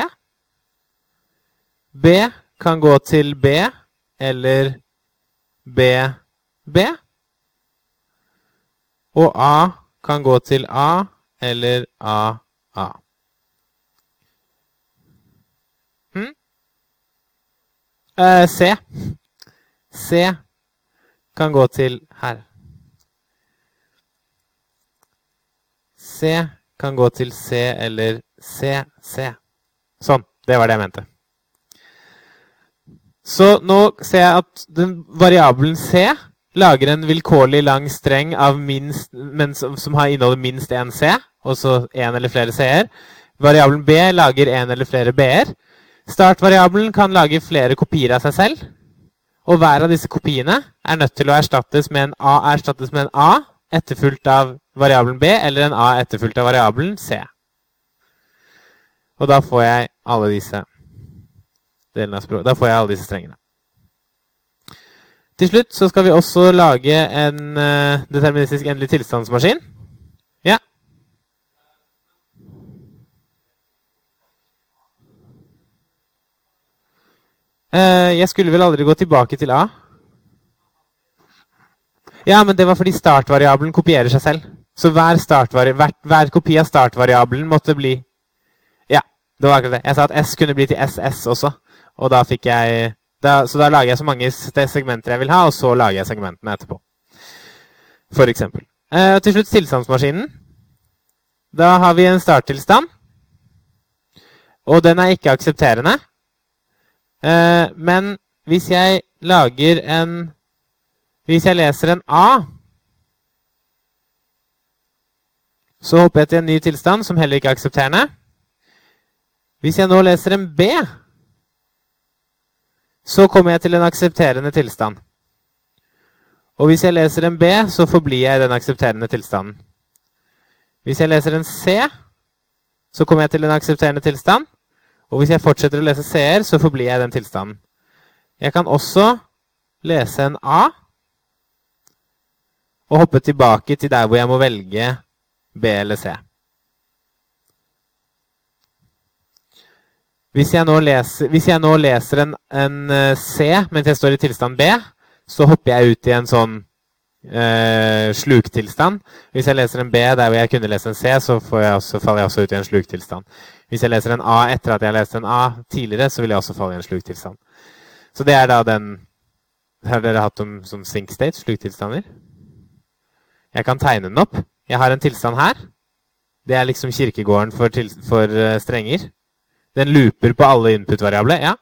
B kan gå til B eller BB. Og A kan gå til A eller AA. Hm? Eh, C. C kan gå til her. C kan gå til C eller CC. Sånn. Det var det jeg mente. Så nå ser jeg at den variabelen c lager en vilkårlig lang streng minst, som, som, har inneholder minst én c, og så én eller flere c-er. Variabelen b lager én eller flere b-er. Startvariabelen kan lage flere kopier av seg selv. Og hver av disse kopiene er nødt til å erstattes med en a, erstattes med en a etterfulgt av variabelen b, eller en a etterfulgt av variabelen c. Og da får jeg alle disse delene av språket. Da får jeg alle disse strengene. Til slutt så skal vi også lage en uh, deterministisk endelig tilstandsmaskin. Ja. Uh, jeg skulle vel aldri gå tilbake til A. Ja, men det var fordi startvariabelen kopierer seg selv. Så hver, hver, hver kopi av startvariabelen måtte bli Ja, det var akkurat det. Jeg sa at S kunne bli til SS også. Og da fikk jeg da, Så da lager jeg så mange segmenter jeg vil ha, og så lager jeg segmentene etterpå. For eksempel. Eh, til slutt tilstandsmaskinen. Da har vi en starttilstand. Og den er ikke aksepterende. Eh, men hvis jeg lager en Hvis jeg leser en A, så hopper jeg til en ny tilstand som heller ikke er aksepterende. Hvis jeg nå leser en B, så kommer jeg til en aksepterende tilstand. Og hvis jeg leser en B, så forblir jeg i den aksepterende tilstanden. Hvis jeg leser en C, så kommer jeg til en aksepterende tilstand. Og hvis jeg fortsetter å lese C-er, så forblir jeg i den tilstanden. Jeg kan også lese en A og hoppe tilbake til der hvor jeg må velge B eller C. Hvis jeg nå leser, jeg nå leser en, en, eh, C mens jeg står i tilstand B, så hopper jeg ut i en sånn eh, sluktilstand. Hvis jeg leser en B der hvor jeg kunne lese en C, så jeg også, faller jeg også ut i en sluktilstand. Hvis jeg leser en A etter at jeg har lest en A tidligere, så vil jeg også falle i en sluktilstand. Så det er da den Har dere hatt om som sink state, sluktilstander? Jeg kan tegne den opp. Jeg har en tilstand her. Det er liksom kirkegården for, til, for uh, strenger. Den looper på alle input-variabler? Ja.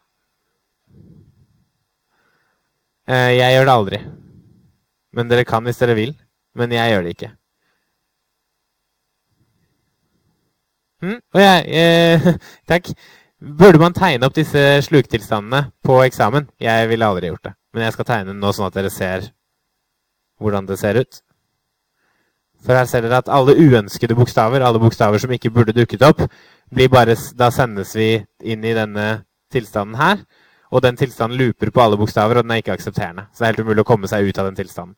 Eh, jeg gjør det aldri. Men dere kan hvis dere vil. Men jeg gjør det ikke. Mm, og jeg, eh, [laughs] takk. Burde man tegne opp disse sluktilstandene på eksamen? Jeg ville aldri gjort det. Men jeg skal tegne den nå sånn at dere ser hvordan det ser ut. For her ser dere at alle uønskede bokstaver, alle bokstaver som ikke burde dukket opp, bare, da sendes vi inn i denne tilstanden her. Og den tilstanden looper på alle bokstaver, og den er ikke aksepterende. Så det er helt umulig å komme seg ut av den tilstanden.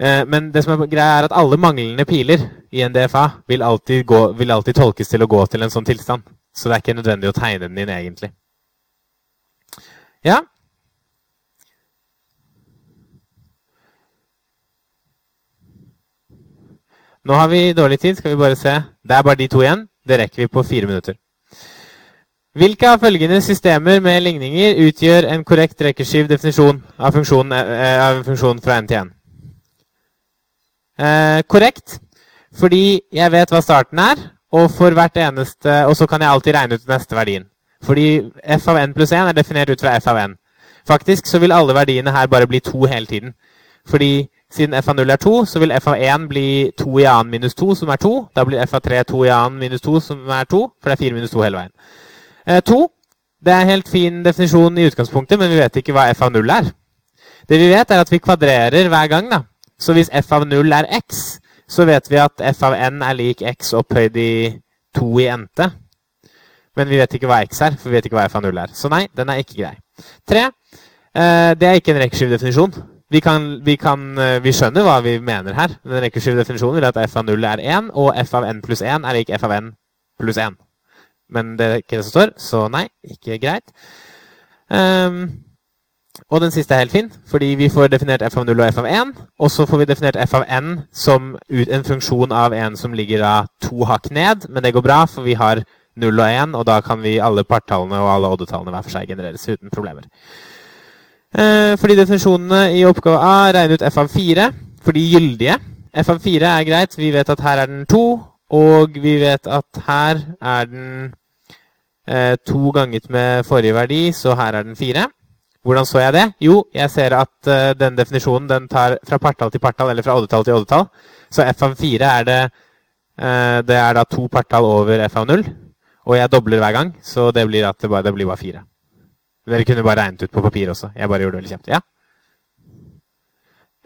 Eh, men det som er greia er at alle manglende piler i en DFA vil alltid, gå, vil alltid tolkes til å gå til en sånn tilstand. Så det er ikke nødvendig å tegne den inn, egentlig. Ja, Nå har vi dårlig tid. Skal vi bare se. Det er bare de to igjen. Det rekker vi på fire minutter. Hvilke av følgende systemer med ligninger utgjør en korrekt rekkeskiv definisjon av funksjonen, eh, av funksjonen fra n til n? Eh, korrekt, fordi jeg vet hva starten er, og, for hvert eneste, og så kan jeg alltid regne ut neste verdien. Fordi f av n pluss 1 er definert ut fra f av n. Faktisk så vil alle verdiene her bare bli to hele tiden. Fordi siden f av 0 er 2, så vil f av 1 bli 2 i annen minus 2, som er 2. Da blir f av 3 2 i annen minus 2, som er 2, for det er 4 minus 2 hele veien. Eh, 2. Det er en helt fin definisjon i utgangspunktet, men vi vet ikke hva f av 0 er. Det vi vet, er at vi kvadrerer hver gang. da. Så hvis f av 0 er x, så vet vi at f av n er lik x opphøyd i 2 i n-te. Men vi vet ikke hva x er, for vi vet ikke hva f av 0 er. Så nei, den er ikke grei. 3. Eh, det er ikke en rekursiv definisjon. Vi, kan, vi, kan, eh, vi, skjønner hva vi mener her. Den rekursive definisjonen vil at f av 0 er 1, og f av n pluss 1 er lik f av n pluss 1. Men det er ikke det som står, så nei, ikke greit. Um, og den siste er helt fin, fordi vi får definert f av 0 og f av 1. Og så får vi definert f av n som en funksjon av en som ligger da to hakk ned. Men det går bra, for vi har 0 og 1, og da kan vi alle partallene og alle oddetallene hver for seg genereres uten problemer. Eh, fordi definisjonene i oppgave A regner ut f av 4 for de gyldige. f av 4 er greit. Vi vet at her er den 2, og vi vet at her er den eh, to ganget med forrige verdi, så her er den 4. Hvordan så jeg det? Jo, jeg ser at eh, denne definisjonen den tar fra partall til partall, eller fra oddetall til oddetall. Så f av 4 er det, eh, det er da to partall over f av 0. Og jeg dobler hver gang, så det blir at det, bare, det blir bare 4. Dere kunne bare regnet ut på papir også. Jeg bare gjorde det veldig kjapt. Ja?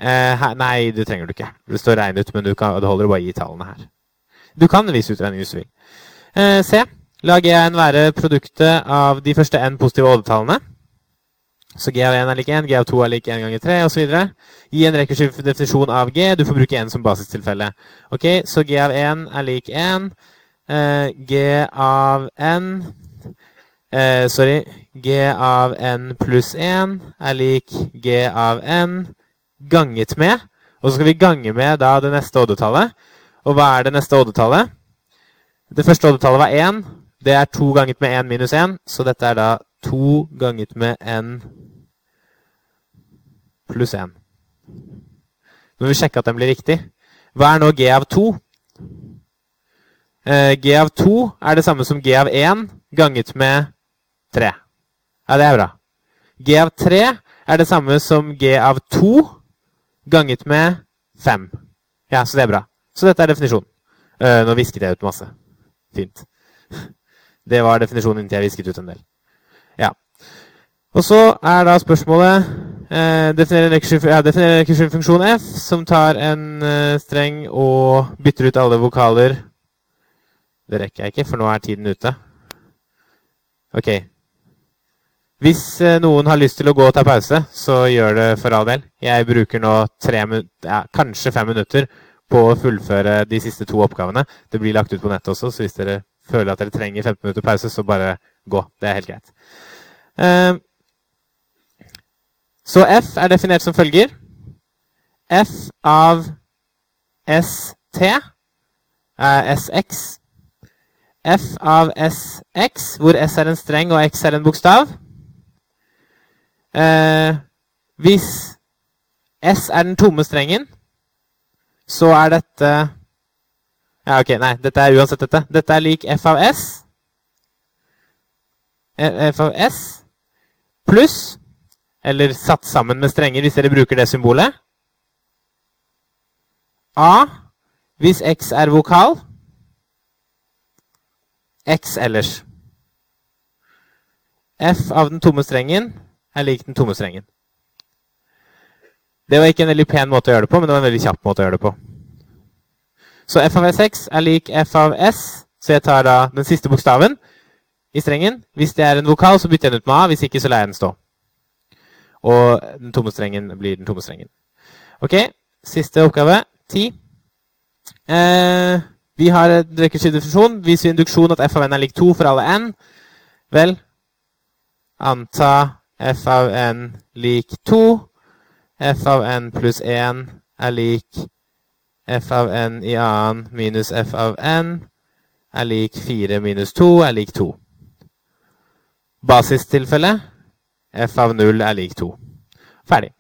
Eh, her, nei, det trenger du ikke. Det står regn ut, men kan, det holder å bare gi tallene her. Du kan vise utregning hvis du vil. se, la g1 være produktet av de første n positive oddetallene. Så G av 1 er lik 1, G av 2 er lik 1 ganger 3 osv. Gi en rekursiv definisjon av G. Du får bruke 1 som basistilfelle. Ok, Så G av 1 er lik 1. Eh, G av n eh, Sorry. G av n pluss 1 er lik G av n ganget med. Og så skal vi gange med da det neste oddetallet. Og hva er det neste oddetallet? Det første oddetallet var 1. Det er 2 ganget med 1 minus 1, så dette er da 2 ganget med n pluss 1. Nå må vi sjekke at den blir riktig. Hva er nå g av 2? Eh, g av 2 er det samme som g av 1 ganget med 3. Ja, det er bra. g av 3 er det samme som g av 2 ganget med 5. Ja, så det er bra. Så dette er definisjonen. Uh, nå visket jeg ut masse. Fint. [laughs] Det var definisjonen inntil jeg visket ut en del. Ja. Og så er da spørsmålet Eh, definerer en rekursjonfunksjon ja, f, som tar en eh, streng og bytter ut alle vokaler. Det rekker jeg ikke, for nå er tiden ute. Ok. Hvis eh, noen har lyst til å gå og ta pause, så gjør det for all del. Jeg bruker nå tre, ja, kanskje fem minutter på å fullføre de siste to oppgavene. Det blir lagt ut på nettet også, så hvis dere føler at dere trenger 15 minutter pause, så bare gå. Det er helt greit. Uh, så f er definert som følger. f av st er sx. f av sx, hvor s er en streng og x er en bokstav. Eh, hvis s er den tomme strengen, så er dette Ja, ok, nei, dette er uansett dette. Dette er lik f av s. f av s pluss eller satt sammen med strenger, hvis dere bruker det symbolet. A hvis x er vokal. X ellers. F av den tomme strengen er lik den tomme strengen. Det var ikke en veldig pen måte å gjøre det på, men det var en veldig kjapp måte å gjøre det på. Så f av s6 er lik f av s, så jeg tar da den siste bokstaven i strengen. Hvis det er en vokal, så bytter jeg den ut med a. Hvis ikke, så lar jeg den stå. Og den tomme strengen blir den tomme strengen. Ok, siste oppgave. Ti. Eh, vi har en rekkeskiftdefinisjon. Viser induksjon at f av n er lik 2 for alle n. Vel, anta f av n lik 2. f av n pluss 1 er lik f av n i annen minus f av n er lik 4 minus 2 er lik 2. Basistilfelle f av 0 er lik 2. Ferdig.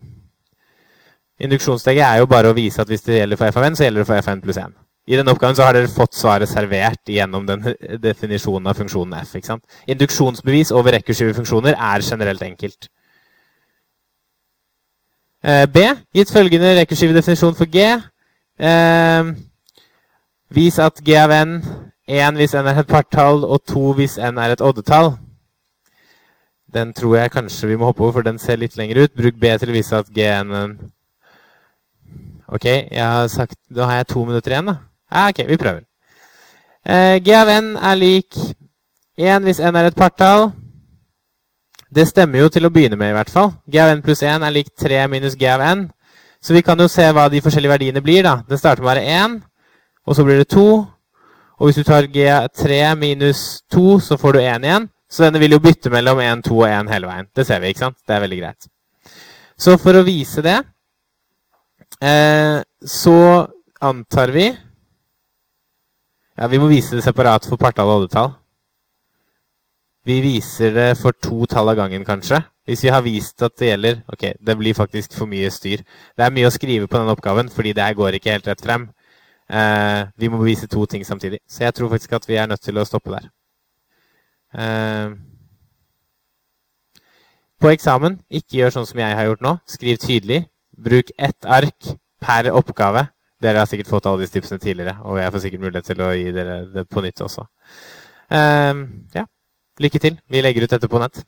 Induksjonssteget er jo bare å vise at hvis det gjelder for f av n, så gjelder det for fn pluss 1. I denne oppgaven så har dere fått svaret servert gjennom den [laughs] definisjonen av funksjonen f. ikke sant? Induksjonsbevis over rekkursive funksjoner er generelt enkelt. Eh, B. Gitt følgende rekursive definisjon for g. Eh, vis at g av n 1 hvis n er et partall, og 2 hvis n er et oddetall. Den tror jeg kanskje vi må hoppe over, for den ser litt lenger ut. Bruk B til å vise at G en Ok, har sagt, da har jeg to minutter igjen, da. Ja, ok, vi prøver. Eh, G av n er lik 1 hvis n er et partall. Det stemmer jo til å begynne med, i hvert fall. G av n pluss 1 er lik 3 minus G av n. Så vi kan jo se hva de forskjellige verdiene blir. da. Det starter med å være 1, og så blir det 2. Og hvis du tar G3 minus 2, så får du 1 igjen. Så denne vil jo bytte mellom 1, 2 og 1 hele veien. Det ser vi, ikke sant? Det er veldig greit. Så for å vise det, eh, så antar vi Ja, vi må vise det separat for partall og oddetall. Vi viser det for to tall av gangen, kanskje. Hvis vi har vist at det gjelder Ok, det blir faktisk for mye styr. Det er mye å skrive på den oppgaven, fordi det her går ikke helt rett frem. Eh, vi må bevise to ting samtidig. Så jeg tror faktisk at vi er nødt til å stoppe der. Eh, på eksamen, ikke gjør sånn som jeg har gjort nå. Skriv tydelig. Bruk ett ark per oppgave. Dere har sikkert fått alle disse tipsene tidligere, og jeg får sikkert mulighet til å gi dere det på nytt også. Um, ja. Lykke til. Vi legger ut dette på nett.